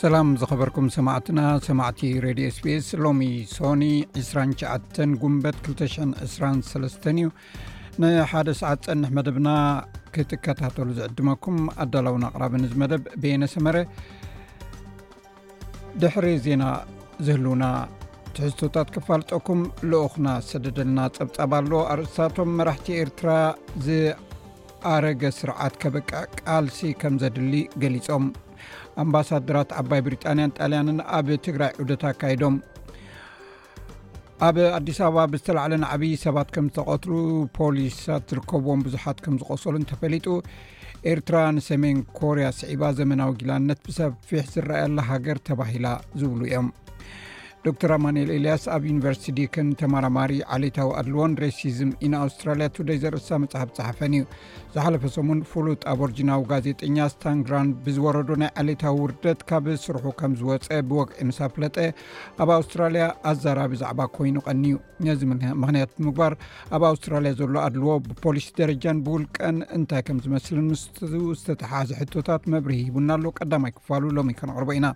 ሰላም ዝኸበርኩም ሰማዕትና ሰማዕቲ ሬድዮ ስፔስ ሎሚ ሶኒ 29 ጉንበት 223 እዩ ንሓደ ሰዓት ፀንሕ መደብና ክትከታተሉ ዝዕድመኩም ኣዳላውን ኣቅራቢ ንዝ መደብ ብየነ ሰመረ ድሕሪ ዜና ዝህልውና ትሕዝቶታት ክፋልጠኩም ልኡክና ሰደደልና ፀብፃብ ኣሎ ኣርእስታቶም መራሕቲ ኤርትራ ዝኣረገ ስርዓት ከበቅዕ ቃልሲ ከም ዘድሊ ገሊፆም ኣምባሳድራት ዓባይ ብሪጣንያን ጣልያንን ኣብ ትግራይ ዑደት ኣካይዶም ኣብ ኣዲስ ኣበባ ብዝተላዕለን ዓብዪ ሰባት ከም ዝተቐትሉ ፖሊሳት ዝርከብዎም ብዙሓት ከም ዝቆሰሉን ተፈሊጡ ኤርትራ ንሰሜን ኮርያ ስዒባ ዘመናዊ ጊላነት ብሰፊሕ ዝረኣየላ ሃገር ተባሂላ ዝብሉ እዮም ዶክተር ኣማንኤል ኤልያስ ኣብ ዩኒቨርሲቲ ዲክን ተማራማሪ ዓሌታዊ ኣድልዎን ሬሲዝም ኢና ኣውስትራልያ ቱደይ ዘርእሳ መፅሓፍ ፀሓፈን እዩ ዝሓለፈ ሰሙን ፍሉጥ ኣበርጅናዊ ጋዜጠኛ ስታንግራንድ ብዝወረዶ ናይ ዓሌታዊ ውርደት ካብ ስርሑ ከም ዝወፀ ብወግዒ ምስ ኣፍለጠ ኣብ ኣውስትራልያ ኣዛራቢ ዛዕባ ኮይኑ ቀንዩ ነዚ ምክንያት ብምግባር ኣብ ኣውስትራልያ ዘሎ ኣድልዎ ብፖሊሲ ደረጃን ብውልቀን እንታይ ከም ዝመስልን ምስ ዝተተሓሓዘ ሕቶታት መብርሂ ሂቡና ኣሎ ቀዳማይ ክፋሉ ሎሚ ከነቕርቦ ኢና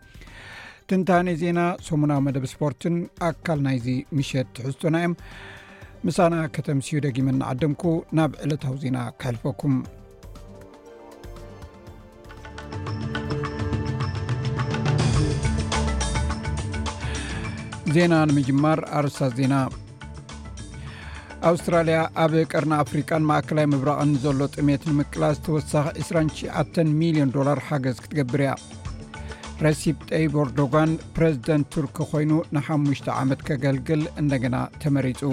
ትንታኔ ዜና ሰሙናዊ መደብ ስፖርትን ኣካል ናይዚ ምሸት ትሕዝቶና እዮም ምሳና ከተምስዩ ደጊመ እናዓደምኩ ናብ ዕለታዊ ዜና ክሕልፈኩም ዜና ንምጅማር ኣርስታት ዜና ኣውስትራልያ ኣብ ቀርና ኣፍሪቃን ማእከላይ ምብራቕን ዘሎ ጥሜት ንምቅላስ ተወሳኺ 2ሸ ሚልዮን ዶላር ሓገዝ ክትገብር እያ ረሲፕ ጠይብ ኦርዶጋን ፕረዚደንት ቱርኪ ኮይኑ ንሓሙሽተ ዓመት ከገልግል እንደገና ተመሪፁ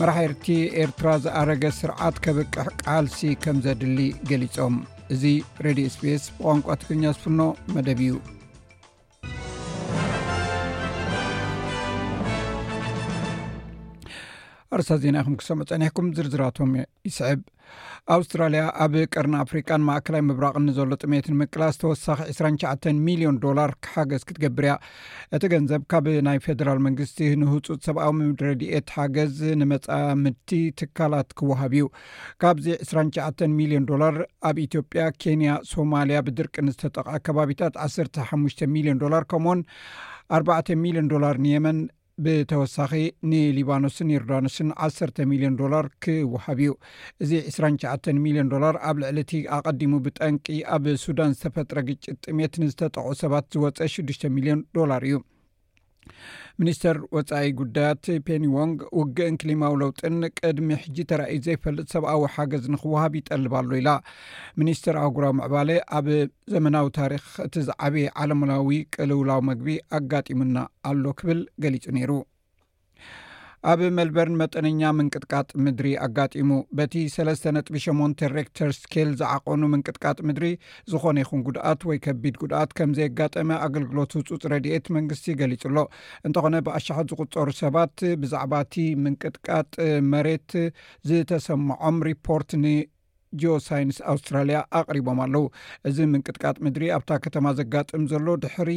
መራሕርቲ ኤርትራ ዝኣረገ ስርዓት ከብቅሕ ቃልሲ ከም ዘድሊ ገሊፆም እዚ ሬድዮ ስፔስ ብቋንቋ ትግርኛ ዝፍኖ መደብ እዩ ኣርሳ ዜና ይኹም ክሰሙ ፀኒሕኩም ዝርዝራቶም እየ ይስዕብ ኣውስትራልያ ኣብ ቀርኒ ኣፍሪቃን ማእከላይ ምብራቕን ንዘሎ ጥሜት ንምቅላስ ተወሳኺ 29 ሚልዮን ዶላር ሓገዝ ክትገብር እያ እቲ ገንዘብ ካብ ናይ ፌደራል መንግስቲ ንህፁፅ ሰብኣዊ ምምድ ረድኤት ሓገዝ ንመፃምድቲ ትካላት ክወሃብ እዩ ካብዚ 29 ሚልዮን ዶላር ኣብ ኢትዮጵያ ኬንያ ሶማልያ ብድርቂ ንዝተጠቕዐ ከባቢታት 15 ሚልዮን ዶላር ከምኡውን 4 ሚልዮን ዶላር ንየመን ብተወሳኺ ንሊባኖስን ዮርዳኖስን ዓሰርተ ሚልዮን ዶላር ክወሃብ እዩ። እዚ ዕስራን ትሽዓተን ሚልዮን ዶላር ኣብ ልዕሊ እቲ ኣቐዲሙ ብጠንቂ ኣብ ሱዳን ዝተፈጥረ ግጭት ጥሜት ንዝተጠቕዑ ሰባት ዝወፀ ሽዱሽተ ሚልዮን ዶላር እዩ። ሚኒስተር ወፃኢ ጉዳያት ፔኒ ዎንግ ውግእን ክሊማዊ ለውጥን ቅድሚ ሕጂ ተራእዩ ዘይፈልጥ ሰብኣዊ ሓገዝ ንክወሃብ ይጠልብ ኣሎ ኢላ። ሚኒስትር ኣህጉራዊ ምዕባለ ኣብ ዘመናዊ ታሪክ እቲ ዝዓበየ ዓለምላዊ ቅልውላው መግቢ ኣጋጢሙና ኣሎ ክብል ገሊጹ ነይሩ ኣብ መልበርን መጠነኛ ምንቅጥቃጥ ምድሪ ኣጋጢሙ በቲ 3ለ8 ሬክተር ስኬል ዝዓቆኑ ምንቅጥቃጥ ምድሪ ዝኾነ ይኹን ጉድኣት ወይ ከቢድ ጉድኣት ከም ዘየጋጠመ ኣገልግሎት ህፁፅ ረድኤት መንግስቲ ገሊፁ ኣሎ እንተኾነ ብኣሻሓት ዝቁፀሩ ሰባት ብዛዕባ እቲ ምንቅጥቃጥ መሬት ዝተሰምዖም ሪፖርት ን ጂኦሳይንስ ኣውስትራልያ ኣቕሪቦም ኣለው። እዚ ምንቅጥቃጥ ምድሪ ኣብታ ከተማ ዘጋጥም ዘሎ ድሕሪ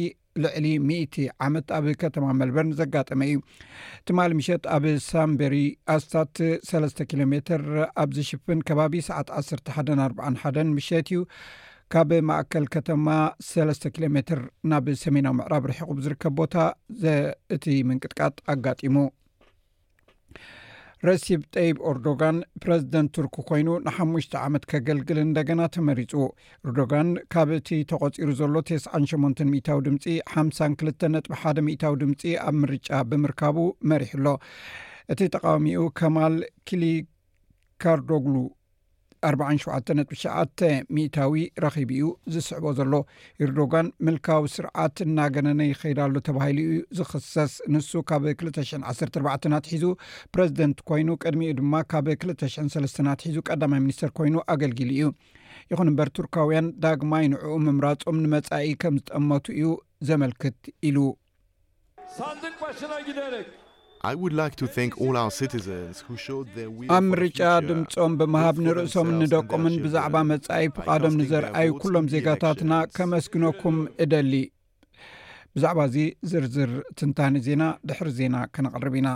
ልዕሊ ሚእቲ ዓመት ኣብ ከተማ መልበርን ዘጋጠመ እዩ ትማሊ ምሸት ኣብ ሳምበሪ ኣስታት ሰለስተ ኪሎ ሜትር ኣብ ዝሽፍን ከባቢ ሰዓት ዓሰርተ ሓደን ኣርባዓን ሓደን ምሸት እዩ ካብ ማእከል ከተማ ሰለስተ ኪሎ ሜትር ናብ ሰሜናዊ ምዕራብ ርሒቑ ብዝርከብ ቦታ ዘእቲ ምንቅጥቃጥ ኣጋጢሙ ረሲብ ጠይብ ኦርዶጋን ፕረዚደንት ቱርክ ኮይኑ ንሓሙሽተ ዓመት ከገልግል እንደገና ተመሪፁ ኦርዶጋን ካብ እቲ ተቆፂሩ ዘሎ ቴስን ሸሞን ሚታዊ ድምፂ ሓምሳን ክልተ ነጥቢ ሓደ ሚታዊ ድምፂ ኣብ ምርጫ ብምርካቡ መሪሕ ኣሎ እቲ ተቃዋሚኡ ከማል ክሊካርዶግሉ ኣርብዓን ሸውዓተ ነጥቢ ትሽዓተ ሚእታዊ ረኺቡ እዩ ዝስዕቦ ዘሎ ኢርዶጋን ምልካዊ ስርዓት እናገነነ ይኸይዳሉ ተባሂሉ እዩ ዝኽሰስ ንሱ ካብ 214 ናትሒዙ ፕረዚደንት ኮይኑ ቅድሚኡ ድማ ካብ 203 ናትሒዙ ቀዳማይ ሚኒስተር ኮይኑ ኣገልጊሉ እዩ ይኹን እምበር ቱርካውያን ዳግማይ ንዕኡ ምምራፆም ንመፃኢ ከም ዝጠመቱ እዩ ዘመልክት ኢሉ ሳንድቅ ባሽና ጊደርግ። I would like to thank all our citizens who showed their will for the future. ኣብ ምርጫ ድምጾም ብምሃብ ንርእሶምን ንደቆምን ብዛዕባ መጻኢ ፍቓዶም ንዘርኣዩ ኩሎም ዜጋታትና ከመስግነኩም እደሊ። ብዛዕባ እዚ ዝርዝር ትንታነ ዜና ድሕሪ ዜና ከነቕርብ ኢና።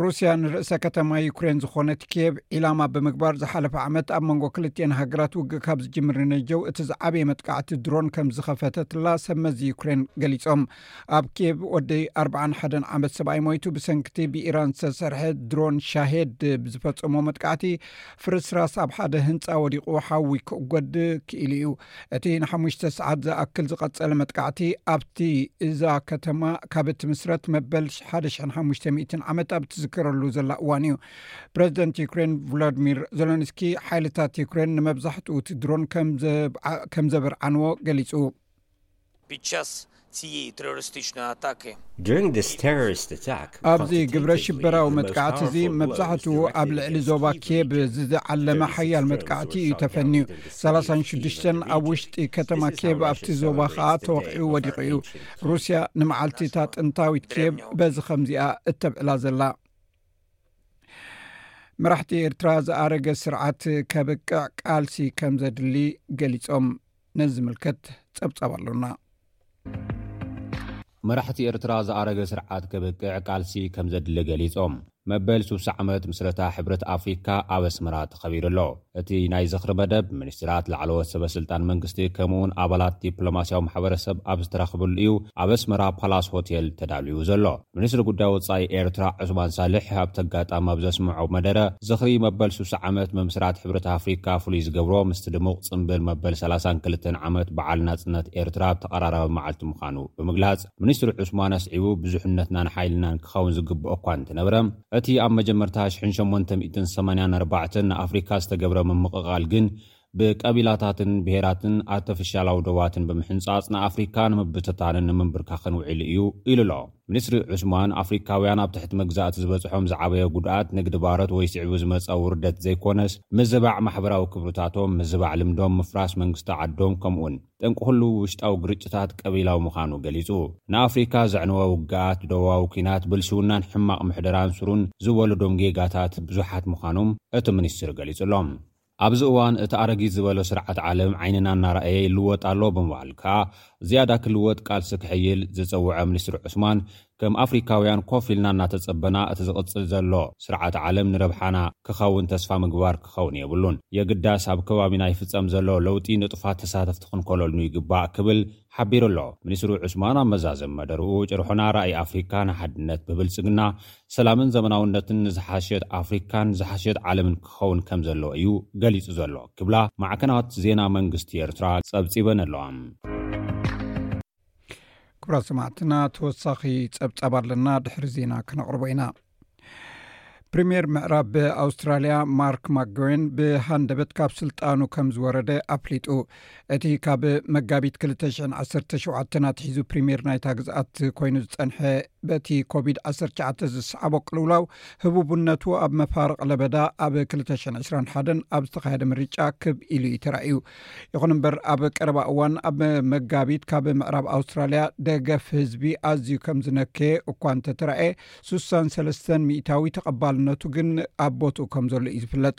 ሩስያ ንርእሰ ከተማ ዩክሬን ዝኾነት ኬብ ዒላማ ብምግባር ዝሓለፈ ዓመት ኣብ መንጎ ክልትኤን ሃገራት ውግእ ካብ ዝጅምር ነጀው እቲ ዝዓበየ መጥቃዕቲ ድሮን ከም ዝኸፈተትላ ሰብ መዚ ዩክሬን ገሊፆም ኣብ ኬብ ወዲ 41 ዓመት ሰብኣይ ሞይቱ ብሰንኪቲ ብኢራን ዝተሰርሐ ድሮን ሻሄድ ብዝፈፀሞ መጥቃዕቲ ፍርስራስ ኣብ ሓደ ህንፃ ወዲቑ ሓዊ ክእጎድ ክኢሉ እዩ እቲ ንሓሙሽተ ሰዓት ዝኣክል ዝቐጸለ መጥቃዕቲ ኣብቲ እዛ ከተማ ካብ እትምስረት መበል 1500 ዓመት ኣብ እትዝከረሉ ዘላ እዋን እዩ ፕረዚደንት ዩክሬን ቭላድሚር ዘሎንስኪ ሓይልታት ዩክሬን ንመብዛሕትኡ እቲ ድሮን ከም ዘብርዓንዎ ገሊጹ ኣብዚ ግብረ ሽበራዊ መጥቃዕቲ እዚ መብዛሕትኡ ኣብ ልዕሊ ዞባ ኬብ ዝዓለመ ሓያል መጥቃዕቲ እዩ ተፈንዩ ሰላሳን ሽዱሽተን ኣብ ውሽጢ ከተማ ኬብ ኣብቲ ዞባ ከዓ ተወቂዑ ወዲቁ እዩ ሩስያ ንመዓልቲ እታ ጥንታዊት ኬብ በዚ ከምዚኣ እተብዕላ ዘላ መራሕቲ ኤርትራ ዝኣረገ ስርዓት ከብቅዕ ቃልሲ ከም ዘድሊ ገሊፆም ነዚ ዝምልከት ጸብጻብ ኣሎና። መራሕቲ ኤርትራ ዝኣረገ ስርዓት ከብቅዕ ቃልሲ ከም ዘድሊ ገሊጾም። መበል ሱሳ ዓመት ምስረታ ሕብረት ኣፍሪካ ኣብ ኣስመራ ተኸቢሩ ኣሎ። እቲ ናይ ዝኽሪ መደብ ሚኒስትራት፣ ላዕለዎት ሰበስልጣን መንግስቲ ከምኡ'ውን ኣባላት ዲፕሎማስያዊ ማሕበረሰብ ኣብ ዝተረኽብሉ እዩ ኣብ ኣስመራ ፓላስ ሆቴል ተዳልዉ ዘሎ። ሚኒስትሪ ጉዳይ ወጻኢ ኤርትራ ዑስማን ሳልሕ ኣብቲ ኣጋጣሚ ኣብ ዘስምዖ መደረ፣ ዝኽሪ መበል ስሳ ዓመት ምምስራት ሕብረት ኣፍሪቃ ፍሉይ ዝገብሮ ምስቲ ድሙቕ ጽምብል መበል ሰላሳን ክልተን ዓመት በዓል ናጽነት ኤርትራ ኣብ ተቐራራቢ መዓልቲ ምዃኑ ብምግላጽ፣ ሚኒስትሪ ዑስማን ኣስዒቡ ብዙሕነትናን ሓይልናን ክኸውን ዝግብኦ እኳ እንተነበረ፣ እቲ ኣብ መጀመርታ ሽሕን ሸሞንተ ሚእትን ሰማንያን ኣርባዕተን ንኣፍሪካ ዝተገብረ ምምቕቓል ግን ብቀቢላታትን ብሄራትን ኣርተፊሻላዊ ዶባትን ብምሕንጻጽ ንኣፍሪካ ንምብትታንን ንምንብርካኽን ውዒሉ እዩ ኢሉ'ሎ። ሚኒስትሪ ዑስማን፣ ኣፍሪካውያን ኣብ ትሕቲ መግዛእቲ ዝበጽሖም ዝዓበየ ጉድኣት ንግዲ ባሮት ወይ ስዒቡ ዝመጸ ውርደት ዘይኮነስ ምዝባዕ ማሕበራዊ ክብርታቶም፣ ምዝባዕ ልምዶም፣ ምፍራስ መንግስቲ ዓዶም ከምኡ'ውን ጠንቂ ኩሉ ውሽጣዊ ግርጭታት ቀቢላዊ ምዃኑ ገሊጹ። ንኣፍሪካ ዘዕነወ ውግኣት፣ ዶባዊ ኲናት፣ ብልሽውናን ሕማቕ ምሕደራን ሱሩን ዝወለዶም ጌጋታት ብዙሓት ምዃኖም እቲ ሚኒስትሪ ገሊጹ'ሎ። ኣብዚ እዋን እቲ ኣረጊት ዝበሎ ስርዓት ዓለም ዓይንና እናረኣየ ይልወጥ ኣሎ ብምባል ከኣ ዝያዳ ክልወጥ ቃልሲ ክሕይል ዝጸውዐ ሚኒስትር ዑስማን ከም ኣፍሪካውያን ኮፍ ኢልና እናተጸበና እቲ ዝቕጽል ዘሎ ስርዓት ዓለም ንረብሓና ክኸውን ተስፋ ምግባር ክኸውን የብሉን የግዳስ ኣብ ከባቢና ይፍጸም ዘሎ ለውጢ ንጡፋት ተሳተፍቲ ክንኮለልኑ ይግባእ ክብል ሓቢሩ ኣሎ። ሚኒስትሩ ዑስማን ኣብ መዛዘሚ መደርኡ ጭርሖና ራእይ ኣፍሪካ ንሓድነት ብብልጽግና ሰላምን ዘመናውነትን ንዝሓሸት ኣፍሪካን ዝሓሸት ዓለምን ክኸውን ከምዘለዎ እዩ ገሊፁ ዘሎ ክብላ ማዕከናት ዜና መንግስቲ ኤርትራ ፀብፂበን ኣለዋ። ክብራት ሰማዕትና ተወሳኺ ፀብፃብ ኣለና ድሕሪ ዜና ክነቕርቦ ኢና። ፕሪምየር ምዕራብ ኣውስትራልያ ማርክ ማክጎወን ብሃንደበት ካብ ስልጣኑ ከም ዝወረደ ኣፍሊጡ እቲ ካብ መጋቢት ክልተ ሽሕን ዓሰርተ ሸውዓተን ኣትሒዙ ፕሪምየር ናይታ ግዝኣት ኮይኑ ዝፀንሐ በቲ ኮቪድ ዓሰርተ ትሽዓተ ዝሰዓቦ ቅልውላው ህቡቡነቱ ኣብ መፋርቕ ለበዳ ኣብ ክልተ ሽሕን ዕስራን ሓደን ኣብ ዝተኻየደ ምርጫ ክብ ኢሉ እዩ ተራእዩ። ይኹን እምበር ኣብ ቀረባ እዋን ኣብ መጋቢት ካብ ምዕራብ ኣውስትራልያ ደገፍ ህዝቢ ኣዝዩ ከም ዝነከየ እኳ እንተተራእየ ሱሳን ሰለስተን ሚእታዊ ተቐባልነቱ ግን ኣብ ቦትኡ ከም ዘሎ እዩ ዝፍለጥ።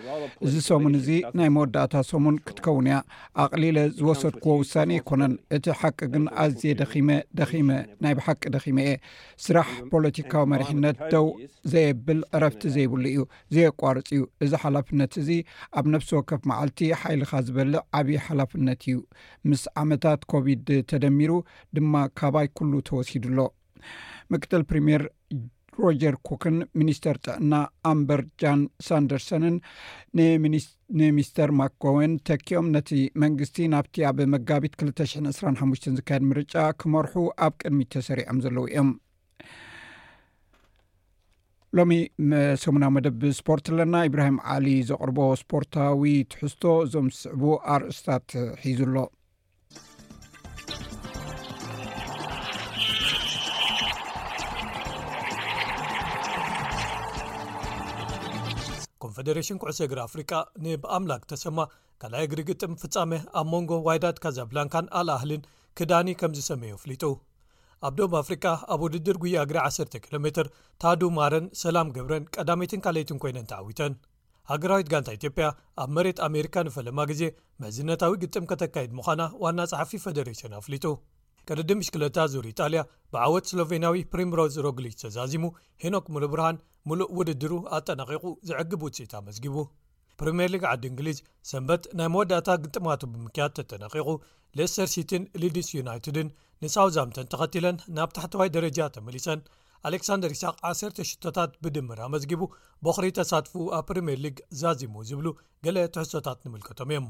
እዚ ሰሙን እዚ ናይ መወዳእታ ሰሙን ክትከውን እያ ኣቕሊለ ዝወሰድክዎ ውሳኔ ኣይኮነን እቲ ሓቂ ግን ኣዝየ ደኺመ ደኺመ ናይ ብሓቂ ደኺመ እየ ስራሕ ፖለቲካዊ መሪሕነት ደው ዘየብል ዕረፍቲ ዘይብሉ እዩ ዘየቋርፅ እዩ እዚ ሓላፍነት እዚ ኣብ ነፍሲ ወከፍ መዓልቲ ሓይልኻ ዝበልዕ ዓብዪ ሓላፍነት እዩ ምስ ዓመታት ኮቪድ ተደሚሩ ድማ ካባይ ኩሉ ተወሲዱ ኣሎ ምክትል ፕሪምየር ሮጀር ኩክን ሚኒስተር ጥዕና ኣምበር ጃን ሳንደርሰንን ንሚስተር ማኮወን ተኪኦም ነቲ መንግስቲ ናብቲ ኣብ መጋቢት 225 ዝካየድ ምርጫ ክመርሑ ኣብ ቅድሚ ተሰሪዖም ዘለዉ እዮም ሎሚ ሰሙናዊ መደብ ስፖርት ኣለና ኢብራሂም ዓሊ ዘቕርቦ ስፖርታዊ ትሕዝቶ እዞም ዝስዕቡ ኣርእስታት ሒዙ ኣሎ ኮንፈደሬሽን ኩዕሶ እግሪ ኣፍሪቃ ንብኣምላክ ተሰማ ካልይ እግሪ ግጥም ፍጻመ ኣብ መንጎ ዋይዳድ ካዛብላንካን ኣልኣህልን ክዳኒ ከም ዝሰመዮ ኣፍሊጡ ኣብ ዶብ ኣፍሪቃ ኣብ ውድድር ጉያ እግሪ 1ሰ ኪሎ ሜትር ታዱ ማረን ሰላም ገብረን ቀዳመይትን ካልይትን ኮይነን ተዓዊተን ሃገራዊት ጋንታ ኢትዮጵያ ኣብ መሬት ኣሜሪካ ንፈለማ ግዜ ምሕዝነታዊ ግጥም ከተካይድ ምዃና ዋና ጸሓፊ ፈደሬሽን ኣፍሊጡ ቅድድም ብሽክለታ ዙር ኢጣልያ ብዓወት ስሎቬንያዊ ፕሪምሮዝ ሮግሊጅ ተዛዚሙ ሄኖክ ሙሉብርሃን ምሉእ ውድድሩ ኣጠናቂቑ ዘዕግብ ውፅኢት ኣመዝጊቡ ፕሪምየር ሊግ ዓዲ እንግሊዝ ሰንበት ናይ መወዳእታ ግጥማቱ ብምክያድ ተጠናቂቑ ሌስተር ሲቲን ሊድስ ዩናይትድን ንሳውዛምተን ተኸትለን ናብ ታሕተዋይ ደረጃ ተመሊሰን ኣሌክሳንደር ኢሳቅ ዓሰርተ ሽቶታት ብድምር ኣመዝጊቡ ቦኽሪ ተሳትፉ ኣብ ፕሪምየር ሊግ ዛዚሙ ዝብሉ ገለ ትሕሶታት ንምልከቶም እዮም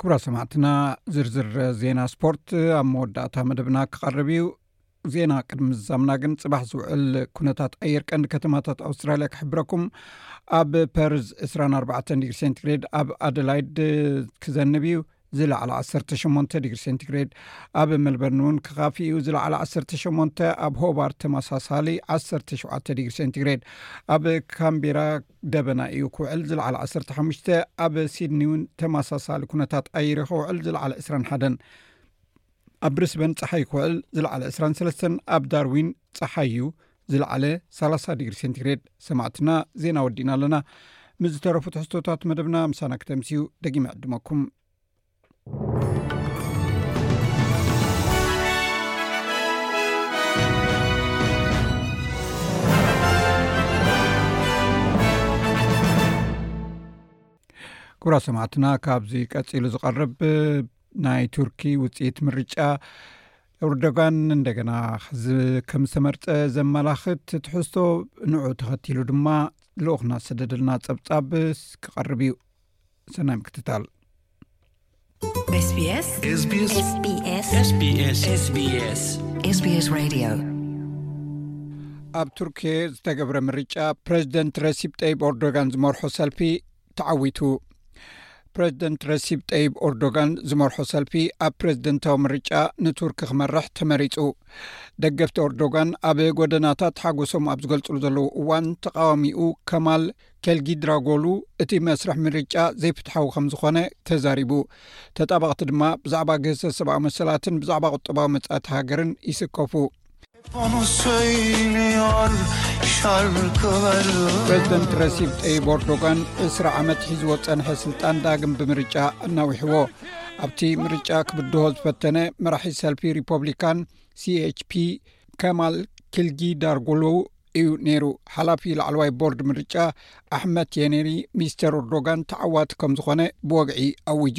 ክብራ ሰማዕትና ዝርዝር ዜና ስፖርት ኣብ መወዳእታ መደብና ክቐርብ እዩ ዜና ቅድሚ ዛምና ግን ፅባሕ ዝውዕል ኩነታት ኣየር ቀንዲ ከተማታት ኣውስትራልያ ክሕብረኩም ኣብ ፐርዝ 24 ዲግሪ ሴንትግሬድ ኣብ ኣደላይድ ክዘንብ እዩ ዝለዕለ ዓሰርተ ሸሞንተ ዲግሪ ሴንቲግሬድ ኣብ መልበርን እውን ክካፊ እዩ ዝለዕለ ዓሰርተ ሸሞንተ ኣብ ሆባር ተመሳሳሊ ዓሰርተ ሸውዓተ ዲግሪ ሴንቲግሬድ ኣብ ካምቢራ ደበና እዩ ክውዕል ዝለዕለ ዓሰርተ ሓሙሽተ ኣብ ሲድኒ እውን ተመሳሳሊ ኩነታት ኣይሪ ክውዕል ዝለዕለ ዕስራን ሓደን ኣብ ብሪስበን ፀሓይ ክውዕል ዝለዓለ 23 ኣብ ዳርዊን ፀሓይ እዩ ዝለዓለ 30 ዲግሪ ሴንቲግሬድ ሰማዕትና ዜና ወዲእና ኣለና ምስ ዝተረፉ ትሕዝቶታት መደብና ምሳና ክተምስዩ ደጊመ ዕድመኩም ኩብራ ሰማዕትና ካብዚ ቀፂሉ ዝቐርብ ናይ ቱርኪ ውፅኢት ምርጫ ኦርዶጋን እንደገና ከም ዝተመርፀ ዘመላኽት ትሕዝቶ ንዑ ተኸቲሉ ድማ ልኡክና ዝሰደደልና ፀብፃብ ክቐርብ እዩ ሰናይ ምክትታል ኣብ ቱርኪ ዝተገብረ ምርጫ ፕረዚደንት ረሲብ ጠይብ ኦርዶጋን ዝመርሖ ሰልፊ ተዓዊቱ ፕረዚደንት ረሲብ ጠይብ ኦርዶጋን ዝመርሖ ሰልፊ ኣብ ፕረዚደንታዊ ምርጫ ንቱርኪ ክመርሕ ተመሪፁ ደገፍቲ ኦርዶጋን ኣብ ጎደናታት ሓጎሶም ኣብ ዝገልፅሉ ዘለዉ እዋን ተቃዋሚኡ ከማል ኬልጊድራጎሉ እቲ መስርሕ ምርጫ ዘይፍትሓዊ ከም ዝኾነ ተዛሪቡ ተጣባቕቲ ድማ ብዛዕባ ግህሰ ሰብኣዊ መሰላትን ብዛዕባ ቁጠባዊ መፃእቲ ሃገርን ይስከፉ ፕረዚደንት ረሲብ ጠይብ ኦርዶጋን እስሪ ዓመት ሒዝዎ ዝፀንሐ ስልጣን ዳግም ብምርጫ እናዊሕዎ ኣብቲ ምርጫ ክብድሆ ዝፈተነ መራሒ ሰልፊ ሪፖብሊካን ሲችፒ ከማል ኪልጊ ዳርጎሉ እዩ ነይሩ ሓላፊ ላዕለዋይ ቦርድ ምርጫ ኣሕመድ የኔሪ ሚስተር ኦርዶጋን ተዓዋቲ ከም ዝኾነ ብወግዒ ኣውጁ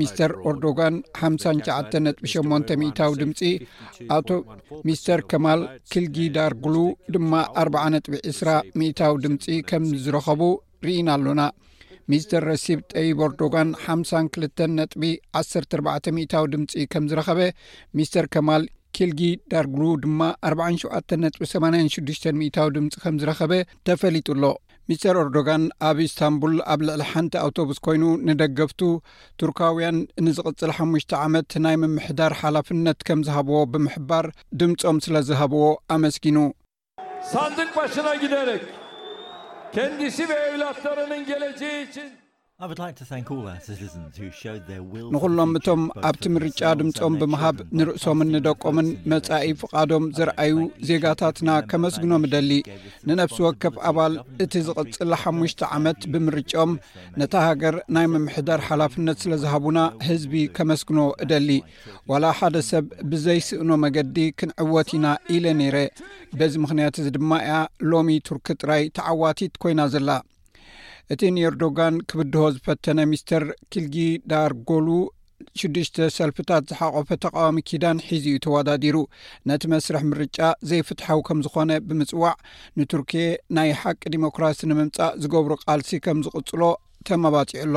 ሚስተር ኦርዶጋን ሓምሳን ሸዓተ ነጥቢ ሸሞንተ ሚእታዊ ድምፂ ኣቶ ሚስተር ከማል ክልጊ ዳርጉሉ ድማ ኣርባዓ ነጥቢ ዕስራ ሚእታዊ ድምፂ ከም ዝረኸቡ ርኢና ኣሎና ሚስተር ረሲብ ጠይብ ኦርዶጋን ሓምሳን ክልተን ነጥቢ ዓሰርተ ኣርባዕተ ሚእታዊ ድምፂ ከም ዝረኸበ ሚስተር ከማል ኪልጊ ዳርጉሉ ድማ ኣርባዓን ሸውዓተ ነጥቢ ሰማንያን ሽዱሽተን ሚእታዊ ድምፂ ከም ዝረኸበ ተፈሊጡ ኣሎ ሚስተር ኦርዶጋን ኣብ ኢስታንቡል ኣብ ልዕሊ ሓንቲ ኣውቶቡስ ኮይኑ ንደገፍቱ ቱርካውያን ንዝቕፅል ሓሙሽተ ዓመት ናይ ምምሕዳር ሓላፍነት ከም ዝሃብዎ ብምሕባር ድምፆም ስለ ዝሃብዎ ኣመስጊኑ። ሳንድቅ ባሽና ጊደርግ ከንዲሲ ቨ ኤውላተረንን ገለጂይ ይችን ንዅሎም እቶም ኣብቲ ምርጫ ድምጾም ብምሃብ ንርእሶምን ንደቆምን መጻኢ ፍቓዶም ዘርኣዩ ዜጋታትና ከመስግኖም እደሊ ንነፍሲ ወከፍ ኣባል እቲ ዝቕጽል ሓሙሽተ ዓመት ብምርጫኦም ነታ ሃገር ናይ ምምሕዳር ሓላፍነት ስለ ዝሃቡና ህዝቢ ከመስግኖ እደሊ ዋላ ሓደ ሰብ ብዘይስእኖ መገዲ ክንዕወት ኢና ኢለ ነይረ በዚ ምኽንያት እዚ ድማ እያ ሎሚ ቱርኪ ጥራይ ተዓዋቲት ኰይና ዘላ እቲ ንኤርዶጋን ክብድሆ ዝፈተነ ሚስተር ኪልጊ ዳርጎሉ ሽዱሽተ ሰልፍታት ዝሓቆፈ ተቃዋሚ ኪዳን ሒዙ እዩ ተወዳዲሩ ነቲ መስርሕ ምርጫ ዘይፍትሓዊ ከም ዝኾነ ብምፅዋዕ ንቱርኪየ ናይ ሓቂ ዲሞክራሲ ንምምፃእ ዝገብሩ ቃልሲ ከም ዝቕፅሎ ተመባፂዑ ኣሎ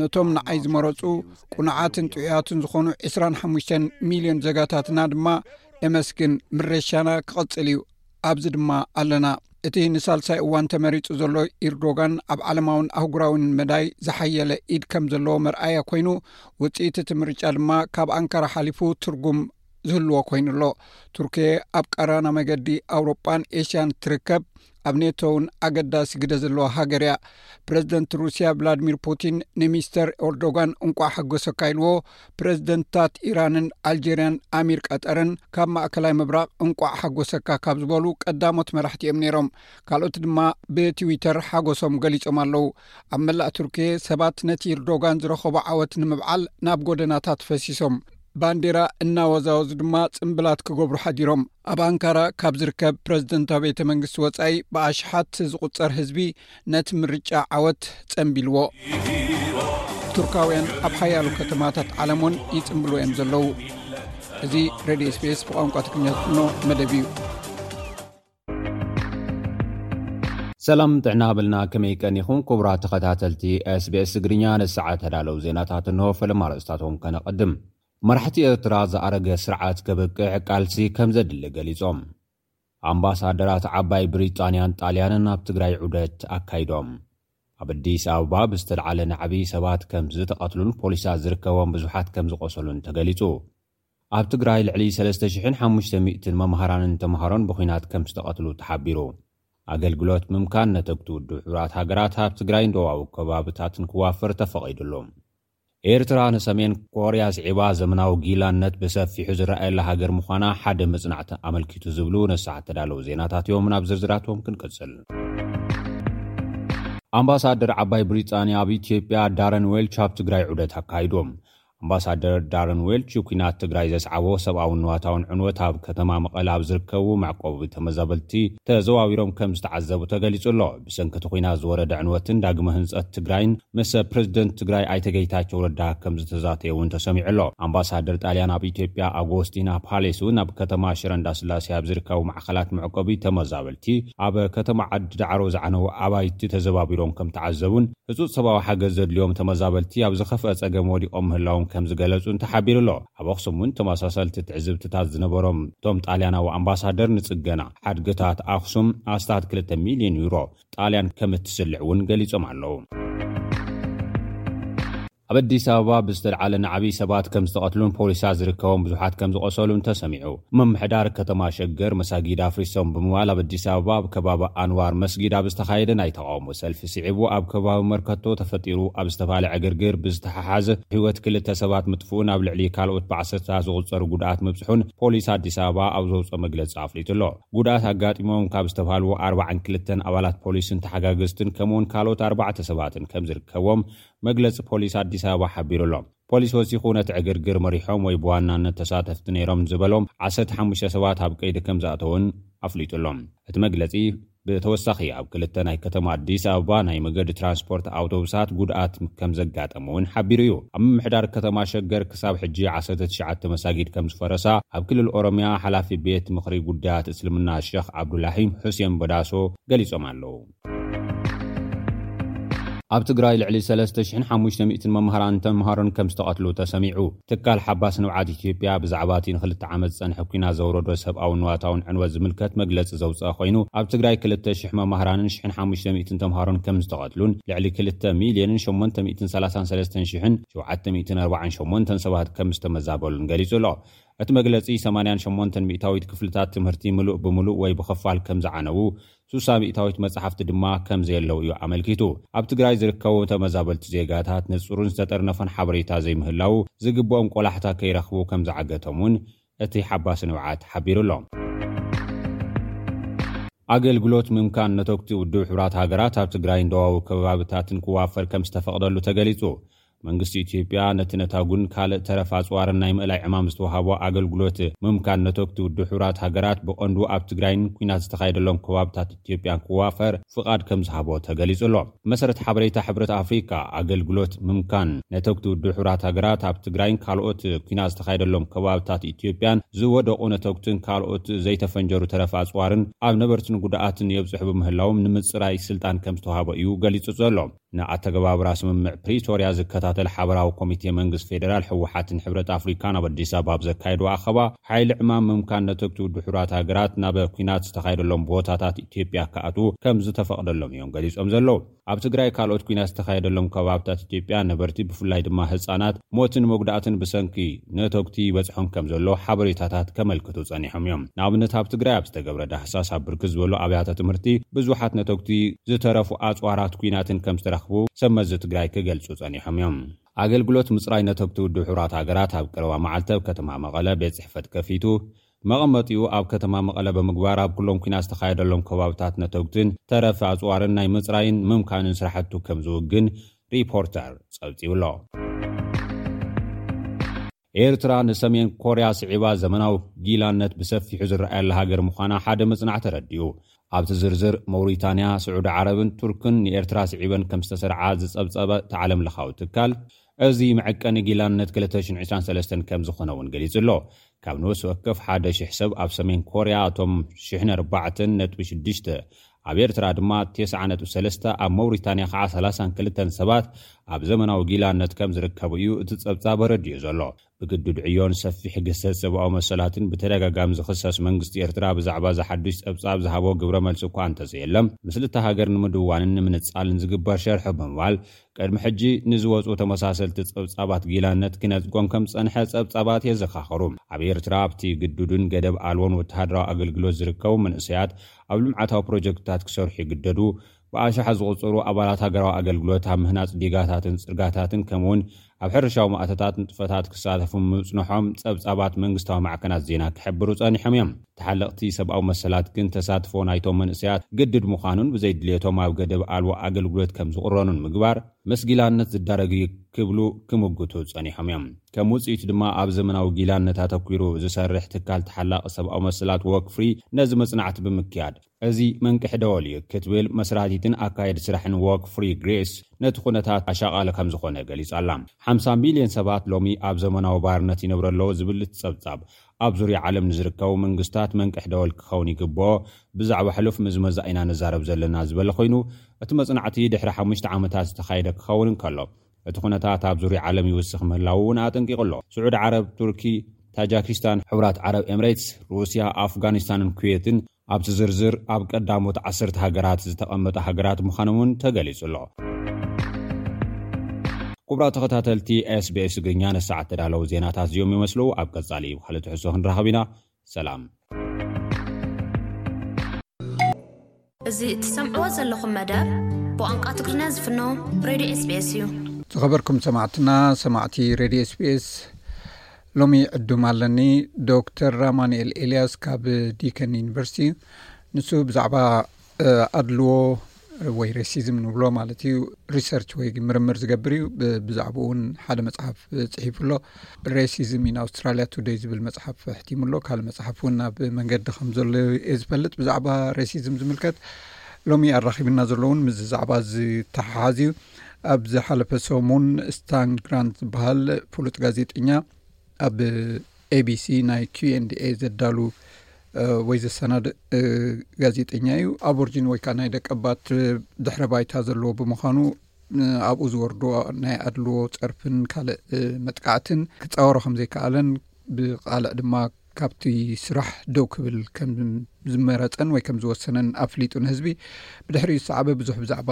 ነቶም ንዓይ ዝመረፁ ቁኑዓትን ጥዑያትን ዝኾኑ ዕስራን ሓሙሽተን ሚልዮን ዘጋታትና ድማ ኤመስግን ምረሻና ክቕፅል እዩ ኣብዚ ድማ ኣለና እቲ ንሳልሳይ እዋን ተመሪፁ ዘሎ ኢርዶጋን ኣብ ዓለማውን ኣህጉራዊን መዳይ ዝሓየለ ኢድ ከም ዘለዎ መርኣያ ኮይኑ ውፅኢት እቲ ምርጫ ድማ ካብ ኣንካራ ሓሊፉ ትርጉም ዝህልዎ ኮይኑ ኣሎ ቱርክየ ኣብ ቀራና መገዲ ኣውሮጳን ኤሽያን እትርከብ ኣብ ኔቶ ውን ኣገዳሲ ግደ ዘለዎ ሃገር እያ ፕረዚደንት ሩስያ ቭላድሚር ፑቲን ንሚስተር ኦርዶጋን እንቋዕ ሓጎሰካ ኢልዎ ፕረዚደንትታት ኢራንን ኣልጀርያን ኣሚር ቀጠርን ካብ ማእከላይ ምብራቕ እንቋዕ ሓጎሰካ ካብ ዝበሉ ቀዳሞት መራሕቲ እዮም ነይሮም ካልኦት ድማ ብትዊተር ሓጎሶም ገሊፆም ኣለው ኣብ መላእ ቱርክየ ሰባት ነቲ ርዶጋን ዝረኸቦ ዓወት ንምብዓል ናብ ጎደናታት ፈሲሶም ባንዴራ እናወዛወዙ ድማ ፅምብላት ክገብሩ ሓዲሮም። ኣብ ኣንካራ ካብ ዝርከብ ፕረዚደንታዊ ቤተ መንግስቲ ወፃኢ ብኣሽሓት ዝቑፀር ህዝቢ ነቲ ምርጫ ዓወት ፀምቢልዎ። ቱርካውያን ኣብ ሓያሎ ከተማታት ዓለም እውን ይፅምብልዎ እዮም ዘለዉ። እዚ ሬድዮ ስፔስ ብቋንቋ ትግርኛ ዝፍኖ መደብ እዩ። ሰላም ጥዕና ሃበልና ከመይ ቀኒኹም ኩቡራ ተኸታተልቲ ስቤስ ትግርኛ ንሰዓት ተዳለው ዜናታት እንሆ ፈለማ ርእስታቶም ከነቐድም መራሕቲ ኤርትራ ዝኣረገ ስርዓት ከብቅዕ ቃልሲ ከም ዘድሊ ገሊጾም ኣምባሳደራት ዓባይ ብሪጣንያን ጣልያንን ኣብ ትግራይ ዑደት ኣካይዶም ኣብ ኣዲስ ኣበባ ብዝተልዓለ ናዕቢ ሰባት ከም ዝተቐትሉን ፖሊሳት ዝርከቦም ብዙሓት ከም ዝቖሰሉን ተገሊጹ ኣብ ትግራይ ልዕሊ ሰለስተ ሽሕን ሓሙሽተ ሚእትን መምሃራንን ተምሃሮን ብኹናት ከም ዝተቐትሉ ተሓቢሩ። ኣገልግሎት ምምካን ነተግቲ ውድብ ሕቡራት ሃገራት ኣብ ትግራይን ዶባዊ ከባብታትን ክዋፈር ተፈቒዱሉ። ኤርትራ ንሰሜን ኮርያ ኣስዒባ ዘመናዊ ጊላነት ብሰፊሑ ዝረኣየላ ሃገር ምዃና ሓደ መጽናዕቲ ኣመልኪቱ ዝብሉ ነሳዕ እተዳለዉ ዜናታት'ዮም። ናብ ዝርዝራቶም ክንቅጽል። ኣምባሳደር ዓባይ ብሪጣንያ ኣብ ኢትዮጵያ ዳረን ዌልች ኣብ ትግራይ ዑደት ኣካይዶም። ኣምባሳደር ዳረን ዌልች ኲናት ትግራይ ዘስዓቦ ሰብኣውን ንዋታውን ዕንወት ኣብ ከተማ መቐለ ኣብ ዝርከቡ መዕቆቢ ተመዛበልቲ ተዘዋዊሮም ከም ዝተዓዘቡ ተገሊፁ ኣሎ። ብሰንኪ እቲ ኲናት ዝወረደ ዕንወትን ዳግመ ህንፀት ትግራይን ምስ ፕረዚደንት ትግራይ ኣይተ ጌታቸው ረዳ ከም ዝተዛተየ እውን ተሰሚዑ ኣሎ። ኣምባሳደር ጣልያን ኣብ ኢትዮጵያ ኣጎስቲና ፓሌስ እውን ኣብ ከተማ ሽረ እንዳስላሴ ኣብ ዝርከቡ ማዕኸላት መዕቆቢ ተመዛበልቲ ኣብ ከተማ ዓዲ ዳዕሮ ዝዓነዉ ኣባይቲ ተዘባቢሮም ከም ተዓዘቡን ህጹጽ ሰብኣዊ ሓገዝ ዘድልዮም ተመዛበልቲ ኣብ ዝኸፍኣ ጸገም ወዲቖም ምህላዎም ከም ዝገለጹን ተሓቢሩ ኣሎ። ኣብ ኣኽሱም እውን ተመሳሰልቲ ትዕዝብትታት ዝነበሮም እቶም ጣልያናዊ ኣምባሳደር ንጽገና ሓድግታት ኣኽሱም ኣስታት ክልተ ሚልዮን ዩሮ ጣልያን ከም እትስልዕ እውን ገሊጾም ኣለዉ። ኣብ ኣዲስ ኣበባ ብዝተልዓለ ናዕቢ ሰባት ከም ዝተቐትሉን ፖሊሳት ዝርከቦም ብዙሓት ከም ዝቖሰሉን ተሰሚዑ። ምምሕዳር ከተማ ሸገር መሳጊድ ኣፍሪሶም ብምባል ኣብ ኣዲስ ኣበባ ኣብ ከባቢ ኣንዋር መስጊድ ኣብ ዝተኻየደ ናይ ተቓውሞ ሰልፊ ስዒቡ ኣብ ከባቢ መርከቶ ተፈጢሩ ኣብ ዝተፋልዐ ዕግርግር ብዝተሓሓዝ ህይወት ክልተ ሰባት ምጥፍኡን ኣብ ልዕሊ ካልኦት ብዓሰርተታት ዝቑጸሩ ጉድኣት ምብጽሑን ፖሊስ ኣዲስ ኣበባ ኣብ ዘውጽኦ መግለጺ ኣፍሊጡ ኣሎ። ጉድኣት ኣጋጢሞም ካብ ዝተብሃሉ ኣርባዓን ክልተን ኣባላት ፖሊስን ተሓጋገዝትን ከምኡ'ውን ካልኦት ኣርባዕተ ሰባትን ከም ዝርከብዎም መግለፂ ፖሊስ ኣዲስ ኣበባ ሓቢሩ ኣሎ። ፖሊስ ወሲኹ ነቲ ዕግርግር መሪሖም ወይ ብዋናነት ተሳተፍቲ ነይሮም ዝበሎም ዓሰርተ ሓሙሽተ ሰባት ኣብ ቀይዲ ከምዝኣተወን ኣፍሊጡ ኣሎ። እቲ መግለፂ ብተወሳኺ ኣብ ክልተ ናይ ከተማ ኣዲስ ኣበባ ናይ መገዲ ትራንስፖርት ኣውቶብሳት ጉድኣት ከምዘጋጠመ እውን ሓቢሩ እዩ። ኣብ ምምሕዳር ከተማ ሸገር ክሳብ ሕጂ ዓሰርተ ትሽዓተ መሳጊድ ከምዝፈረሳ ኣብ ክልል ኦሮሚያ ሓላፊ ቤት ምኽሪ ጉዳያት እስልምና ሸኽ ዓብዱላሂ ሑሴን በዳሶ ገሊፆም ኣለው። ኣብ ትግራይ ልዕሊ ሰለስተ ሽሕን ሓሙሽተ ሚእትን መማህራንን ተመሃሮን ከም ዝተቐትሉ ተሰሚዑ። ትካል ሓባስ ንብዓት ኢትዮጵያ ብዛዕባ እቲ ንክልተ ዓመት ዝጸንሐ ኲናት ዘውረዶ ሰብኣውን ንዋታውን ዕንወት ዝምልከት መግለጺ ዘውጽኣ ኮይኑ፣ ኣብ ትግራይ ክልተ ሽሕ መማህራንን ሽሕን ሓሙሽተ ሚእትን ተመሃሮን ከም ዝተቐትሉን ልዕሊ ክልተ ሚልዮንን ሸሞንተ ሚእትን ሰላሳን ሰለስተን ሽሕን ሸውዓተ ሚእትን ኣርባዓን ሸሞንተን ሰባት ከም ዝተመዛበሉን ገሊጹ ኣሎ። እቲ መግለጺ፣ ሰማንያን ሸሞንተን ሚእታዊት ክፍልታት ትምህርቲ ምሉእ ብምሉእ ወይ ብኽፋል ከም ዝዓነዉ፣ ሱሳ ሚእታዊት መጻሕፍቲ ድማ ከምዘየለው እዩ ኣመልኪቱ። ኣብ ትግራይ ዝርከቡ ተመዛበልቲ ዜጋታት ንጹርን ዝተጠርነፈን ሓበሬታ ዘይምህላዉ ዝግብኦም ቆላሕታ ከይረኽቡ ከምዝዓገቶም እውን እቲ ሓባሲ ንብዓት ሓቢሩ ኣሎ። ኣገልግሎት ምምካን ነተጉቲ ውድብ ሕቡራት ሃገራት ኣብ ትግራይን ዶባዊ ከባብታትን ክዋፈር ከምዝተፈቕደሉ ተገሊጹ። መንግስቲ ኢትዮጵያ ነቲ ነታጉን ካልእ ተረፍ ኣጽዋርን ናይ ምእላይ ዕማም ዝተወሃቦ ኣገልግሎት ምምካን ነተግቲ ውድብ ሕቡራት ሃገራት ብቐንዱ ኣብ ትግራይን ኲናት ዝተኻየደሎም ከባብታት ኢትዮጵያን ክዋፈር ፍቓድ ከምዝሃቦ ተገሊጹ ኣሎ። ብመሰረት ሓበሬታ ሕብረት ኣፍሪካ፣ ኣገልግሎት ምምካን ነተግቲ ውድብ ሕቡራት ሃገራት ኣብ ትግራይን ካልኦት ኲናት ዝተኻየደሎም ከባብታት ኢትዮጵያን ዝወደቑ ነተጉትን ካልኦት ዘይተፈንጀሩ ተረፍ ኣጽዋርን ኣብ ነበርትን ጉድኣትን የብጽሑ ብምህላዎም ንምጽራይ ስልጣን ከምዝተውሃቦ እዩ ገሊጹ ዘሎ። ንኣተገባብራ ስምምዕ ፕሪቶርያ ዝከታተል ሓበራዊ ኮሚቴ መንግስቲ ፌደራል፣ ህወሓትን ሕብረት ኣፍሪካን ኣብ ኣዲስ ኣበባ ኣብ ዘካየድዎ ኣኸባ፣ ሓይሊ ዕማም ምምካን ነተግቱ ድሑራት ሃገራት ናብ ኩናት ዝተኻየደሎም ቦታታት ኢትዮጵያ ክኣትዉ ከምዝተፈቕደሎም እዮም ገሊፆም ዘለዉ። ኣብ ትግራይ ካልኦት ኩናት ዝተኻየደሎም ከባብታት ኢትዮጵያ ነበርቲ ብፍላይ ድማ ህፃናት፣ ሞትን መጉዳእትን ብሰንኪ ነቶግቲ ይበጽሖም ከም ዘሎ ሓበሬታታት ከመልክቱ ጸኒሖም እዮም። ንኣብነት ኣብ ትግራይ ኣብ ዝተገብረ ዳህሳስ ኣብ ብርክት ዝበሉ ኣብያተ ትምህርቲ ብዙሓት ነቶግቲ ዝተረፉ ኣጽዋራት ኲናትን ከም ዝተረኽቡ ሰብ መዚ ትግራይ ክገልጹ ጸኒሖም እዮም። ኣገልግሎት ምጽራይ ነቶግቲ ውድብ ሕቡራት ሃገራት ኣብ ቀረባ መዓልቲ ኣብ ከተማ መቐለ ቤት ጽሕፈት ከፊቱ መቐመጢኡ ኣብ ከተማ መቐለ ብምግባር ኣብ ኩሎም ኲናት ዝተኻየደሎም ከባብታት ነቶግትን ተረፍ ኣጽዋርን ናይ ምጽራይን ምምካንን ስራሕቱ ከም ዝውግን ሪፖርተር ፀብፂቡ'ሎ። ኤርትራ ንሰሜን ኮርያ ስዒባ ዘመናዊ ጊላነት ብሰፊሑ ዝረኣየላ ሃገር ምዃና ሓደ መጽናዕቲ ኣረዲኡ። ኣብቲ ዝርዝር፣ ሞውሪታንያ፣ ስዑዲ ዓረብን ቱርክን ንኤርትራ ስዒበን ከም ዝተሰርዓ ዝጸብጸበ እቲ ዓለምለኻዊ ትካል፣ እዚ መዐቀኒ ጊላነት ክልተ ሽሕን ዕስራን ሰለስተን ከም ዝኾነ'ውን ገሊጹ'ሎ። ካብ ነወሲ ወከፍ ሓደ ሽሕ ሰብ ኣብ ሰሜን ኮርያ እቶም ሽሕ ነርባዕተን ነጥቢ ሽዱሽተ፣ ኣብ ኤርትራ ድማ ቴስዓ ነጥቢ ሰለስተ፣ ኣብ መውሪታንያ ከኣ ሰላሳን ክልተን ሰባት ኣብ ዘመናዊ ጊላነት ከም ዝርከቡ እዩ እቲ ጸብጻብ ኣረዲኡ ዘሎ። ብግዱድ ዕዮን ሰፊሕ ግህሰት ሰብኣዊ መሰላትን ብተደጋጋሚ ዝኽሰስ መንግስቲ ኤርትራ ብዛዕባ እዚ ሓድሽ ጸብጻብ ዝሃቦ ግብረ መልሲ እኳ እንተዘየለ፣ ምስሊ እታ ሃገር ንምድዋንን ንምንጻልን ዝግበር ሸርሒ ብምባል ቅድሚ ሕጂ ንዝወጹ ተመሳሰልቲ ጸብጻባት ጊላነት ክነጽጎም ከም ዝጸንሐ ጸብጻባት የዘኻኽሩ። ኣብ ኤርትራ ኣብቲ ግዱድን ገደብ ኣልቦን ወተሃደራዊ ኣገልግሎት ዝርከቡ መንእሰያት ኣብ ልምዓታዊ ፕሮጀክትታት ክሰርሑ ይግደዱ፣ ብኣሽሓት ዝቑጸሩ ኣባላት ሃገራዊ ኣገልግሎት ኣብ ምህናጽ ዲጋታትን ጽርጋታትን ከምኡ'ውን ኣብ ሕርሻዊ ማእቶታት ንጥፈታት ክሳተፉ ምጽንሖም ጸብጻባት መንግስታዊ ማዕከናት ዜና ክሕብሩ ጸኒሖም እዮም። ተሓለቕቲ ሰብኣዊ መሰላት ግን ተሳትፎ ናይቶም መንእሰያት ግድድ ምዃኑን ብዘይድልየቶም ኣብ ገደብ ኣልቦ ኣገልግሎት ከም ዝቑረኑን ምግባር ምስ ጊላነት ዝዳረግ እዩ ክብሉ ክምጉቱ ጸኒሖም እዮም። ከም ውጽኢቱ ድማ ኣብ ዘመናዊ ጊላነት ኣተኲሩ ዝሰርሕ ትካል ተሓላቒ ሰብኣዊ መሰላት ዎክ ፍሪ ነዚ መጽናዕቲ ብምክያድ፣ እዚ መንቅሒ ደወል እዩ ክትብል መስራቲትን ኣካየድ ስራሕን ዎክ ፍሪ ግሪስ ነቲ ኩነታት ኣሻቓሊ ከምዝኾነ ገሊጻ'ላ። ሓምሳ ሚልዮን ሰባት ሎሚ ኣብ ዘመናዊ ባርነት ይነብሩ ኣለዉ ዝብል እቲ ጸብጻብ፣ ኣብ ዙርያ ዓለም ንዝርከቡ መንግስታት መንቅሒ ደወል ክኸውን ይግበኦ፣ ብዛዕባ ሕሉፍ ምዝመዛ ኢና ንዛረብ ዘለና ዝበለ ኮይኑ፣ እቲ መጽናዕቲ ድሕሪ ሓሙሽተ ዓመታት ዝተኻየደ ክኸውን እንከሎ፣ እቲ ኩነታት ኣብ ዙርያ ዓለም ይውስኽ ምህላዉ'ውን ኣጠንቂቑ'ሎ። ስዑድ ዓረብ፣ ቱርኪ፣ ታጃኪስታን፣ ሕቡራት ዓረብ ኤምሬትስ፣ ሩስያ፣ ኣፍጋኒስታንን ኩዌትን ኣብቲ ዝርዝር ኣብ ቀዳሞት ዓሰርተ ሃገራት ዝተቐመጠ ሃገራት ምዃኖም እውን ተገሊጹ ኣሎ። ኩቡራት ተኸታተልቲ SBS ትግርኛ ነሰዓት ተዳለዉ ዜናታት እዚኦም ይመስሉ ኣብ ቀጻሊ ብካልእ ትሕዝቶ ክንራኸብ ኢና ሰላም። እዚ እትሰምዕዎ ዘለኹም መደብ ብቋንቋ ትግርኛ ዝፍኖ ሬድዮ ኤስቤስ እዩ። ዝኸበርኩም ሰማዕትና ሰማዕቲ ሬድዮ ኤስቤስ ሎሚ ዕዱም ኣለኒ ዶክተር ራማንኤል ኤልያስ ካብ ዲከን ዩኒቨርሲቲ ንሱ ብዛዕባ ኣድልዎ ወይ ሬሲዝም ንብሎ ማለት እዩ ሪሰርች ወይ ምርምር ዝገብር እዩ ብዛዕባኡ እውን ሓደ መፅሓፍ ፅሒፉ ኣሎ ሬሲዝም ን ኣውስትራሊያ ቱደይ ዝብል መፅሓፍ ሕቲሙ ኣሎ ካልእ መፅሓፍ እውን ናብ መንገዲ ከም ዘሎ እየ ዝፈልጥ ብዛዕባ ሬሲዝም ዝምልከት ሎሚ ኣራኪብና ዘሎውን ምዚ ዛዕባ ዝተሓሓዝ እዩ ኣብ ዝሓለፈ ሰሙን ስታን ግራንት ዝበሃል ፍሉጥ ጋዜጠኛ ኣብ ኤቢሲ ናይ ኪንድኤ ዘዳሉ ወይ ዘሰናድ ጋዜጠኛ እዩ ኣቦርጂን ወይ ከዓ ናይ ደቀባት ድሕረ ባይታ ዘለዎ ብምዃኑ ኣብኡ ዝወርዶ ናይ ኣድልዎ ፀርፍን ካልእ መጥቃዕትን ክፃወሮ ከምዘይከኣለን ብቃልዕ ድማ ካብቲ ስራሕ ደው ክብል ከም ዝመረጸን ወይ ከም ዝወሰነን ኣፍሊጡ ንህዝቢ ብድሕሪኡ ዝሰዓበ ብዙሕ ብዛዕባ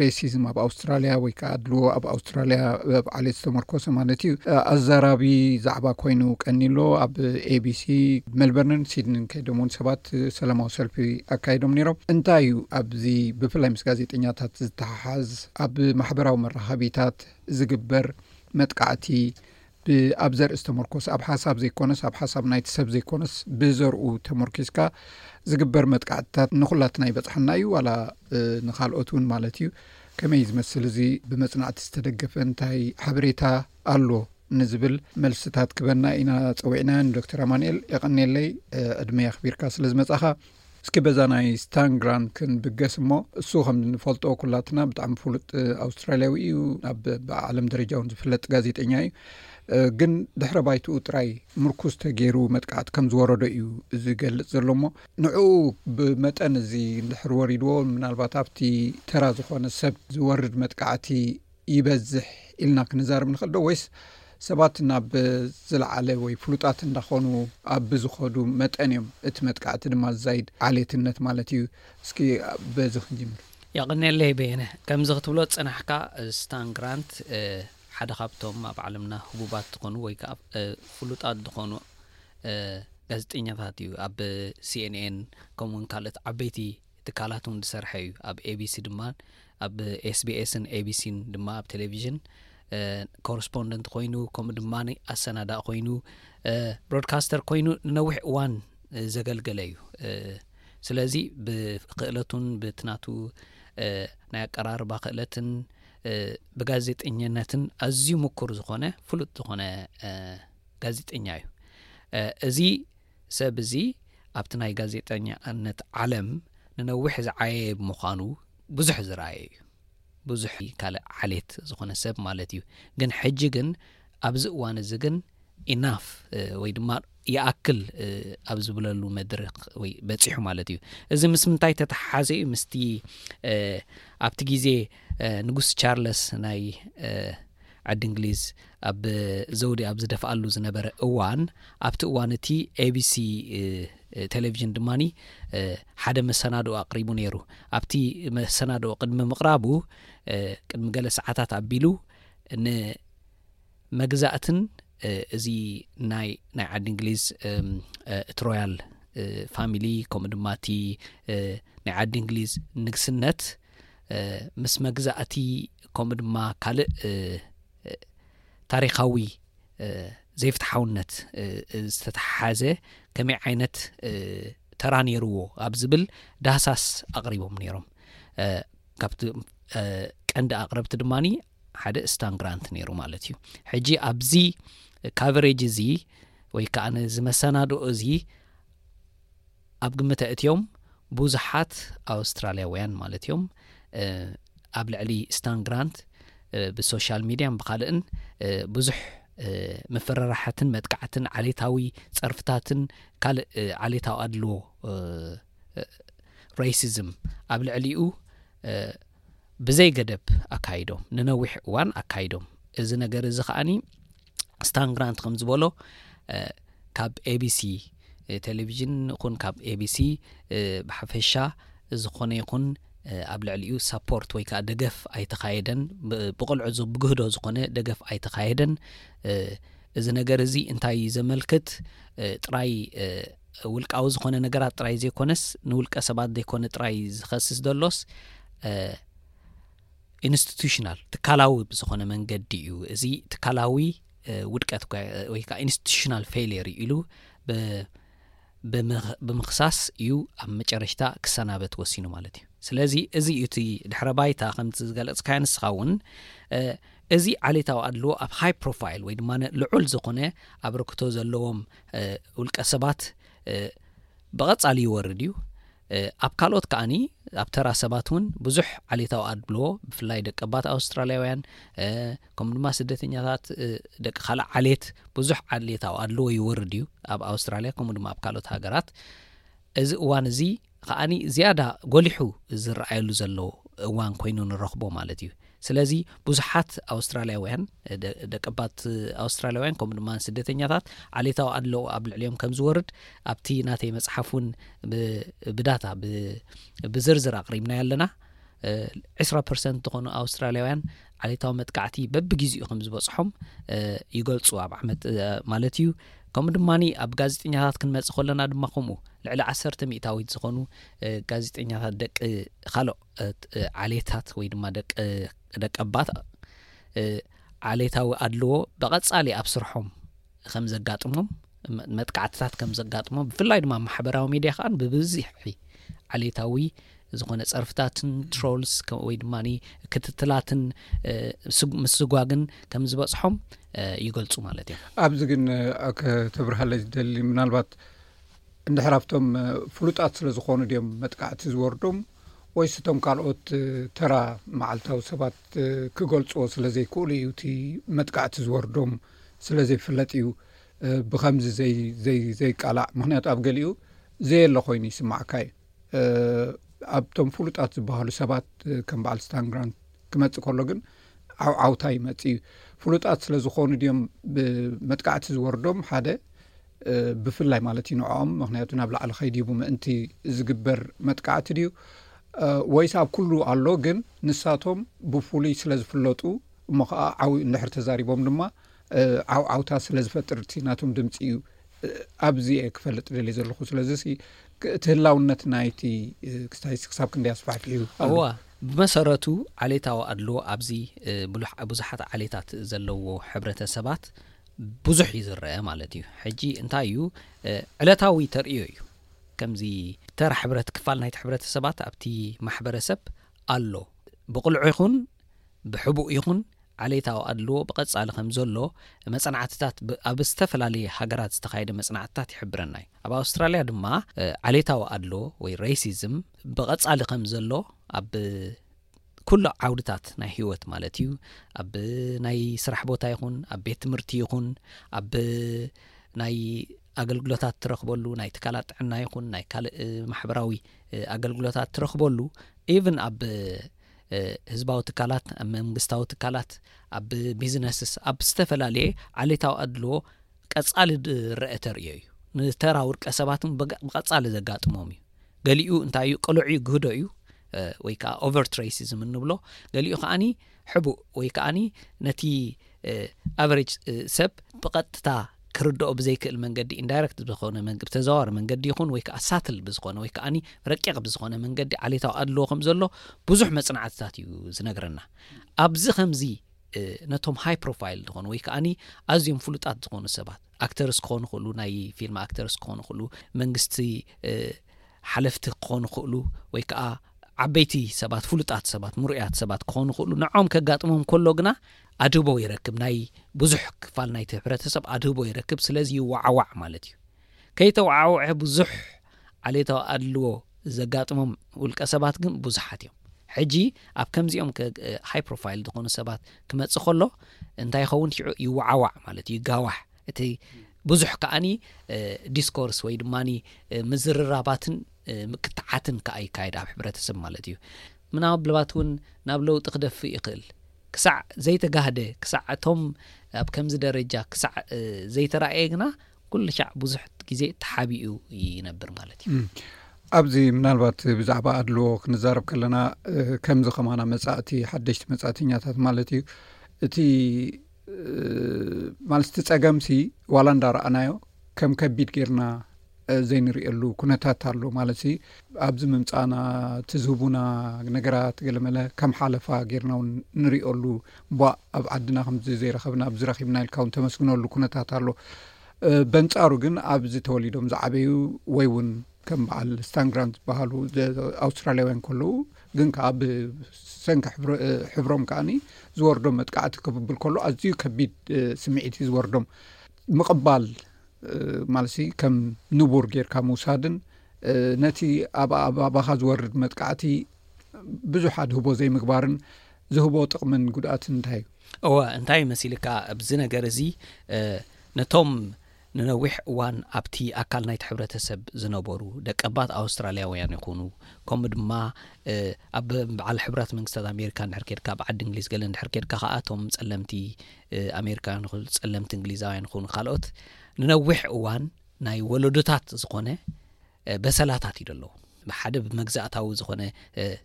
ሬሲዝም ኣብ ኣውስትራልያ ወይ ከዓ ኣድልዎ ኣብ ኣውስትራልያ ኣብ ዓሌት ዝተመርኮሰ ማለት እዩ ኣዛራቢ ዛዕባ ኮይኑ ቀኒሎ ኣብ ኤቢሲ ሜልበርንን ሲድኒን ከይዶም እውን ሰባት ሰላማዊ ሰልፊ ኣካይዶም ነይሮም እንታይ እዩ ኣብዚ ብፍላይ ምስ ጋዜጠኛታት ዝተሓሓዝ ኣብ ማሕበራዊ መራኸቢታት ዝግበር መጥቃዕቲ ብ ኣብ ዘርኢ ዝተመርኮሰ፣ ኣብ ሓሳብ ዘይኮነስ፣ ኣብ ሓሳብ ናይቲ ሰብ ዘይኮነስ ብዘርኡ ተመርኪስካ ዝግበር መጥቃዕትታት ንኹላትና ይበጽሓና እዩ ዋላ ንካልኦት እውን ማለት እዩ። ከመይ ዝመስል እዚ ብመጽናዕቲ ዝተደገፈ እንታይ ሓበሬታ ኣሎ ንዝብል መልስታት ክበና ኢና ጸዊዕናዮ ንዶክተር ኣማንኤል የቐንየለይ ዕድመ የኽቢርካ ስለ ዝመጻኻ። እስኪ በዛ ናይ ስታን ግራንት ክንብገስ እሞ እሱ ከም ንፈልጦ ኩላትና ብጣዕሚ ፍሉጥ ኣውስትራልያዊ እዩ ናብ ብዓለም ደረጃ እውን ዝፍለጥ ጋዜጠኛ እዩ ግን ድሕረ ባይትኡ ጥራይ ምርኩስ ተገይሩ መጥቃዕቲ ከም ዝወረዶ እዩ ዝገልፅ ዘሎ ሞ ንዕኡ ብመጠን እዚ ንድሕር ወሪድዎ ምናልባት ኣብቲ ተራ ዝኮነ ሰብ ዝወርድ መጥቃዕቲ ይበዝሕ ኢልና ክንዛርብ ንክእል ዶ ወይስ ሰባት ናብ ዝለዓለ ወይ ፍሉጣት እንዳኾኑ ኣብ ብዝኸዱ መጠን እዮም እቲ መጥቃዕቲ ድማ ዝዛይድ ዓሌትነት ማለት እዩ እስኪ በዚ ክንጅምር። የቐኔለይ በየነ ከምዚ ክትብሎ ዝጸናሕካ ስታን ግራንት ሓደ ካብቶም ኣብ ዓለምና ህቡባት ዝኾኑ ወይ ከኣ ፍሉጣት ዝኾኑ ጋዜጠኛታት እዩ ኣብ ሲኤንኤን ከምኡውን ካልኦት ዓበይቲ ትካላት እውን ዝሰርሐ እዩ። ኣብ ኤቢሲ ድማ ኣብ ኤስቢኤስን ኤቢሲን ድማ ኣብ ቴሌቪዥን ኮረስፖንደንት ኮይኑ ከምኡ ድማ ኣሰናዳእ ኮይኑ ብሮድካስተር ኮይኑ ንነዊሕ እዋን ዘገልገለ እዩ። ስለዚ ብክእለቱን ብትናቱ ናይ ኣቀራርባ ክእለትን ብጋዜጠኛነትን ኣዝዩ ምኩር ዝኾነ ፍሉጥ ዝኾነ ጋዜጠኛ እዩ እዚ ሰብ እዚ ኣብቲ ናይ ጋዜጠኛነት ዓለም ንነዊሕ ዝዓየየ ብምዃኑ ብዙሕ ዝረኣየ እዩ። ብዙሕ ካልእ ዓሌት ዝኾነ ሰብ ማለት እዩ። ግን ሕጂ ግን ኣብዚ እዋን እዚ ግን Enough ወይ ድማ ይኣክል ኣብ ዝብለሉ መድርኽ ወይ በጺሑ ማለት እዩ። እዚ ምስ ምንታይ ተተሓሓዘ እዩ? ምስቲ ኣብቲ ግዜ ንጉስ ቻርለስ ናይ ዓዲ እንግሊዝ ኣብ ዘውዲ ኣብ ዝደፍኣሉ ዝነበረ እዋን ኣብቲ እዋን እቲ ኤቢሲ ቴሌቭዥን ድማ ሓደ መሰናድኦ ኣቕሪቡ ነይሩ። ኣብቲ መሰናድኦ ቅድሚ ምቕራቡ ቅድሚ ገለ ሰዓታት ኣቢሉ ንመግዛእትን እዚ ናይ ናይ ዓዲ እንግሊዝ እቲ ሮያል ፋሚሊ ከምኡ ድማ እቲ ናይ ዓዲ እንግሊዝ ንግስነት ምስ መግዛእቲ ከምኡ ድማ ካልእ ታሪኻዊ ዘይፍትሓውነት ዝተተሓሓዘ ከመይ ዓይነት ተራ ነይርዎ ኣብ ዝብል ዳህሳስ ኣቕሪቦም ነይሮም ካብቲ ቀንዲ ኣቕረብቲ ድማኒ ሓደ ስታን ግራንት ነይሩ ማለት እዩ ሕጂ ኣብዚ ካቨሬጅ እዚ ወይ ከዓነ ዝመሰናድኦ እዚ ኣብ ግምት ኣእትዮም ብዙሓት ኣውስትራልያውያን ማለት እዮም ኣብ ልዕሊ ስታን ግራንት ብሶሻል ሚድያን ብካልእን ብዙሕ ምፍርራሓትን መጥቃዕትን ዓሌታዊ ፀርፍታትን ካልእ ዓሌታዊ ኣድልዎ ሬሲዝም ኣብ ልዕሊኡ ብዘይ ገደብ ኣካይዶም ንነዊሕ እዋን ኣካይዶም እዚ ነገር እዚ ከዓኒ ስታን ግራንት ከም ዝበሎ ካብ ኤቢሲ ቴሌቭዥን ኹን ካብ ኤቢሲ ብሓፈሻ ዝኾነ ይኹን ኣብ ልዕሊኡ ሳፖርት ወይ ከዓ ደገፍ ኣይተኻየደን ብቆልዑ ብግህዶ ዝኾነ ደገፍ ኣይተኻየደን እዚ ነገር እዚ እንታይ እዩ ዘመልክት ጥራይ ውልቃዊ ዝኾነ ነገራት ጥራይ ዘይኮነስ ንውልቀ ሰባት ዘይኮነ ጥራይ ዝኸስስ ዘሎስ ኢንስቲቱሽናል ትካላዊ ብዝኾነ መንገዲ እዩ እዚ ትካላዊ ውድቀት ወይ ከዓ ኢንስቲቱሽናል ፌልየር እዩ ኢሉ ብምክሳስ እዩ ኣብ መጨረሽታ ክሰናበት ወሲኑ ማለት እዩ ስለዚ እዚ እቲ ድሕረ ባይታ ከምቲ ዝገለፅካዮ ንስኻ እውን እዚ ዓሌታዊ ኣድልዎ ኣብ ሃይ ፕሮፋይል ወይ ድማ ልዑል ዝኾነ ኣበርክቶ ዘለዎም ውልቀ ሰባት ብቐፃሊ ይወርድ እዩ ኣብ ካልኦት ከኣኒ ኣብ ተራ ሰባት እውን ብዙሕ ዓሌታዊ ኣድልዎ ብፍላይ ደቀባት ኣውስትራልያውያን ከምኡ ድማ ስደተኛታት ደቂ ካልእ ዓሌት ብዙሕ ዓሌታዊ ኣድልዎ ይወርድ እዩ ኣብ ኣውስትራልያ ከምኡ ድማ ኣብ ካልኦት ሃገራት እዚ እዋን እዚ ከዓኒ ዝያዳ ጎሊሑ ዝረኣየሉ ዘሎ እዋን ኮይኑ ንረኽቦ ማለት እዩ ስለዚ ብዙሓት ኣውስትራልያውያን ደቀባት ኣውስትራልያውያን ከምኡ ድማ ስደተኛታት ዓሌታዊ ኣድለዎ ኣብ ልዕሊኦም ከም ዝወርድ ኣብቲ ናተይ መፅሓፍ እውን ብዳታ ብዝርዝር ኣቕሪብና ኣለና ዕስራ ፐርሰንት ዝኾኑ ኣውስትራልያውያን ዓሌታዊ መጥቃዕቲ በብግዜኡ ከም ዝበፅሖም ይገልፁ ኣብ ዓመት ማለት እዩ ከምኡ ድማ ኣብ ጋዜጠኛታት ክንመፅ ከለና ድማ ከምኡ ልዕሊ ዓሰርተ ሚእታዊት ዝኾኑ ጋዜጠኛታት ደቂ ካልኦ ዓሌታት ወይ ድማ ደቀባት ዓሌታዊ ኣድልዎ ብቐጻሊ ኣብ ስርሖም ከም ዘጋጥሞም መጥቃዕትታት ከም ዘጋጥሞም ብፍላይ ድማ ማሕበራዊ ሚድያ ከዓ ብብዝሒ ዓሌታዊ ዝኾነ ጸርፍታትን ትሮልስ ወይ ድማ ክትትላትን ምስጓግን ከም ዝበጽሖም ይገልጹ ማለት እዮም ኣብዚ ግን ተብርሃለይ ዝደሊ ምናልባት እንድሕር ኣብቶም ፍሉጣት ስለ ዝኾኑ ድዮም መጥቃዕቲ ዝወርዶም ወይስ እቶም ካልኦት ተራ መዓልታዊ ሰባት ክገልጽዎ ስለ ዘይክእሉ እዩ እቲ መጥቃዕቲ ዝወርዶም ስለ ዘይፍለጥ እዩ ብኸምዚ ዘይቃላዕ ምክንያቱ ኣብ ገሊኡ ዘየለ ኮይኑ ይስማዓካ እዩ። ኣብቶም ፍሉጣት ዝበሃሉ ሰባት ከም በዓል ስታንግራንት ክመፅእ ከሎ ግን ዓውዓውታ ይመፅ እዩ ፍሉጣት ስለ ዝኾኑ ድኦም ብመጥቃዕቲ ዝወርዶም ሓደ ብፍላይ ማለት እዩ ንዕኦም ምክንያቱ ናብ ላዕሊ ከይዲቡ ምእንቲ ዝግበር መጥቃዕቲ ድዩ ወይስ ኣብ ኩሉ ኣሎ ግን ንሳቶም ብፍሉይ ስለ ዝፍለጡ እሞ ከዓ ዓው እንድሕር ተዛሪቦም ድማ ዓውዓውታ ስለ ዝፈጥር እቲ ናቶም ድምፂ እዩ ኣብዚ እየ ክፈልጥ ደልየ ዘለኹ ስለዚ እቲ ህላውነት ናይቲ ክስታይስ ክሳብ ክንደይ ኣስፋሕፊሑ እዩ እዋ ብመሰረቱ ዓሌታዊ ኣድልዎ ኣብዚ ብዙሓት ዓሌታት ዘለዎ ሕብረተሰባት ብዙሕ እዩ ዝረአ ማለት እዩ ሕጂ እንታይ እዩ ዕለታዊ ተርእዮ እዩ ከምዚ ተራ ሕብረት ክፋል ናይቲ ሕብረተሰባት ኣብቲ ማሕበረሰብ ኣሎ ብቕልዑ ይኹን ብሕቡእ ይኹን ዓሌታዊ ኣድልዎ ብቐጻሊ ከም ዘሎ መጽናዕትታት ኣብ ዝተፈላለየ ሃገራት ዝተኻየደ መጽናዕትታት ይሕብረና እዩ። ኣብ ኣውስትራልያ ድማ ዓሌታዊ ኣድልዎ ወይ ሬሲዝም ብቐጻሊ ከም ዘሎ ኣብ ኩሉ ዓውድታት ናይ ህይወት ማለት እዩ ኣብ ናይ ስራሕ ቦታ ይኹን ኣብ ቤት ትምህርቲ ይኹን ኣብ ናይ ኣገልግሎታት ትረኽበሉ ናይ ትካላት ጥዕና ይኹን ናይ ካልእ ማሕበራዊ ኣገልግሎታት ትረኽበሉ ኢቭን ኣብ ህዝባዊ ትካላት፣ ኣብ መንግስታዊ ትካላት፣ ኣብ ቢዝነስስ፣ ኣብ ዝተፈላለየ ዓሌታዊ ኣድልዎ ቀጻሊ ዝረኣ ተርእዮ እዩ። ንተራ ውልቀ ሰባት እውን ብቐጻሊ ዘጋጥሞም እዩ። ገሊኡ እንታይ እዩ ቅሉዕ እዩ ግህዶ እዩ ወይ ከዓ ኦቨርትሬሲዝም እንብሎ ገሊኡ ከዓኒ ሕቡእ ወይ ከዓኒ ነቲ ኣቨሬጅ ሰብ ብቐጥታ ክርድኦ ብዘይክእል መንገዲ ኢንዳይረክት ብዝኾነ ብተዘዋዋሪ መንገዲ ይኹን ወይ ከዓ ሳትል ብዝኾነ ወይ ከዓ ረቂቕ ብዝኾነ መንገዲ ዓሌታዊ ኣድልዎ ከም ዘሎ ብዙሕ መፅናዕትታት እዩ ዝነግረና ኣብዚ ከምዚ ነቶም ሃይ ፕሮፋይል ዝኾኑ ወይ ከዓኒ ኣዝዮም ፍሉጣት ዝኾኑ ሰባት ኣክተርስ ክኾኑ ክእሉ ናይ ፊልም ኣክተርስ ክኾኑ ክእሉ መንግስቲ ሓለፍቲ ክኾኑ ይኽእሉ ወይ ከኣ ዓበይቲ ሰባት ፍሉጣት ሰባት ምሩያት ሰባት ክኾኑ ይኽእሉ ንዖም ከጋጥሞም ከሎ ግና ኣድህቦ ይረክብ ናይ ብዙሕ ክፋል ናይቲ ሕብረተሰብ ኣድህቦ ይረክብ ስለዚ ይወዓዋዕ ማለት እዩ ከይተወዓውዐ ብዙሕ ዓሌታዊ ኣድልዎ ዘጋጥሞም ውልቀ ሰባት ግን ብዙሓት እዮም ሕጂ ኣብ ከምዚኦም ሃይ ፕሮፋይል ዝኾኑ ሰባት ክመጽእ ከሎ እንታይ ይኸውን ሽዑ ይወዓዋዕ ማለት እዩ ይጋዋሕ እቲ ብዙሕ ከኣኒ ዲስኮርስ ወይ ድማ ምዝርራባትን ምክትዓትን ከኣ ይካየድ ኣብ ሕብረተሰብ ማለት እዩ። ምናብልባት እውን ናብ ለውጢ ክደፍእ ይኽእል። ክሳዕ ዘይተጋህደ፣ ክሳዕ እቶም ኣብ ከምዚ ደረጃ ክሳዕ ዘይተራእየ ግና ኩልሻዕ ብዙሕ ግዜ ተሓቢኡ ይነብር ማለት እዩ። ኣብዚ ምናልባት ብዛዕባ ኣድልዎ ክንዛረብ ከለና ከምዚ ከማና መጻእቲ ሓደሽቲ መጻእተኛታት ማለት እዩ እቲ ማለት እቲ ፀገም ሲ ዋላ እንዳረኣናዮ ከም ከቢድ ጌርና ዘይንሪእሉ ኩነታት ኣሎ ማለት ሲ ኣብዚ ምምፃእና እቲ ዝህቡና ነገራት ገለመለ ከም ሓለፋ ጌርና ውን ንሪኦሉ ቧእ ኣብ ዓድና ከምዚ ዘይረኸብና ኣብዚ ረኪብና ኢልካ ውን ተመስግነሉ ኩነታት ኣሎ በንፃሩ ግን ኣብዚ ተወሊዶም ዝዓበዩ ወይ ውን ከም በዓል ስታንግራን ዝበሃሉ ኣውስትራሊያውያን ከለዉ ግን ከኣ ብሰንኪ ሕብሮም ከኣ ዝወርዶም መጥቃዕቲ ክብብል ከሎ ኣዝዩ ከቢድ ስምዒት እዩ ዝወርዶም ምቕባል ማለት ከም ንቡር ጌርካ ምውሳድን ነቲ ኣብ ኣባኻ ዝወርድ መጥቃዕቲ ብዙሕ ኣድህቦ ዘይምግባርን ዝህቦ ጥቕምን ጉድኣትን እንታይ እዩ እወ እንታይ መሲልካ ኣብዚ ነገር እዚ ነቶም ንነዊሕ እዋን ኣብቲ ኣካል ናይቲ ሕብረተሰብ ዝነበሩ ደቀባት ኣውስትራልያውያን ይኹኑ ከምኡ ድማ ኣብ በዓል ሕብራት መንግስታት ኣሜሪካ እንድሕር ኬድካ ኣብ ዓዲ እንግሊዝ ገለ እንድሕር ኬድካ ከኣ እቶም ጸለምቲ ኣሜሪካውያን ይኹኑ ጸለምቲ እንግሊዛውያን ይኹኑ ካልኦት ንነዊሕ እዋን ናይ ወለዶታት ዝኾነ በሰላታት እዩ ደለዎ። ብሓደ ብመግዛእታዊ ዝኾነ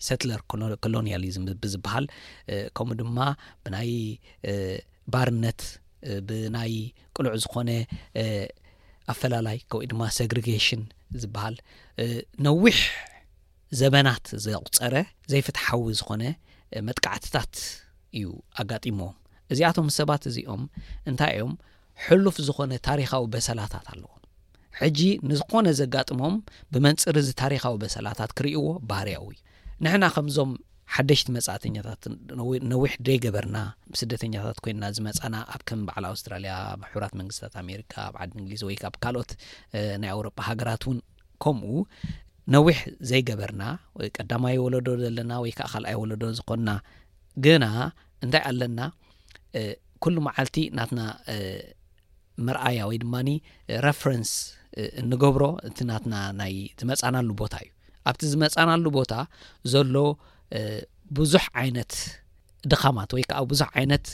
ሰትለር ኮሎኒያሊዝም ብዝበሃል ከምኡ ድማ ብናይ ባርነት ብናይ ቅሉዕ ዝኾነ ኣፈላላይ ከወይ ድማ ሰግሪጌሽን ዝበሃል ነዊሕ ዘበናት ዘቁፀረ ዘይፍትሓዊ ዝኾነ መጥቃዕትታት እዩ ኣጋጢሞዎም። እዚኣቶም ሰባት እዚኦም እንታይ እዮም ሕሉፍ ዝኾነ ታሪኻዊ በሰላታት ኣለዎም። ሕጂ ንዝኾነ ዘጋጥሞም ብመንጽር እዚ ታሪኻዊ በሰላታት ክርእይዎ ባህርያዊ እዩ። ንሕና ከምዞም ሓደሽቲ መጻእተኛታት ነዊሕ ደይገበርና ስደተኛታት ኮይንና ዝመጻና ኣብ ከም በዓል ኣውስትራልያ፣ ሕቡራት መንግስታት ኣሜሪካ፣ ኣብ ዓዲ እንግሊዝ ወይ ኣብ ካልኦት ናይ ኣውሮጳ ሃገራት እውን ከምኡ ነዊሕ ዘይገበርና ቀዳማይ ወለዶ ዘለና ወይ ከዓ ካልኣይ ወለዶ ዝኾንና ግና እንታይ ኣለና ኩሉ መዓልቲ ናትና መርኣያ ወይ ድማ ረፈረንስ እንገብሮ እቲ ናትና ናይ ዝመፃናሉ ቦታ እዩ ኣብቲ ዝመፃናሉ ቦታ ዘሎ ብዙሕ ዓይነት ድኻማት ወይ ከዓ ብዙሕ ዓይነት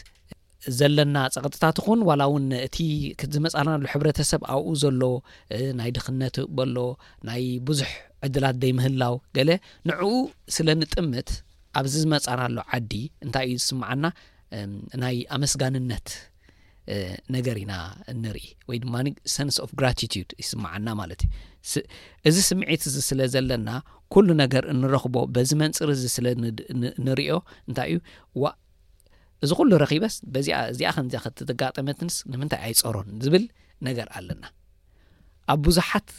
ዘለና ፀቕጥታት ኹን ዋላ እውን እቲ ዝመፃናሉ ሕብረተሰብ ኣብኡ ዘሎ ናይ ድኽነት በሎ ናይ ብዙሕ ዕድላት ዘይምህላው ገለ ንዕኡ ስለ ንጥምት ኣብዚ ዝመጻናሉ ዓዲ እንታይ እዩ ዝስምዓና ናይ ኣመስጋንነት ነገር ኢና እንርኢ ወይ ድማ ሰንስ ኦፍ ግራቲቱድ ይስምዓና ማለት እዩ እዚ ስምዒት እዚ ስለ ዘለና ኩሉ ነገር እንረኽቦ በዚ መንፅር እዚ ስለ ንሪዮ እንታይ እዩ ዋ እዚ ኩሉ ረኺበስ በዚኣ እዚኣ ከምዚያ ከተተጋጠመትንስ ንምንታይ ኣይፀሮን ዝብል ነገር ኣለና ኣብ ብዙሓት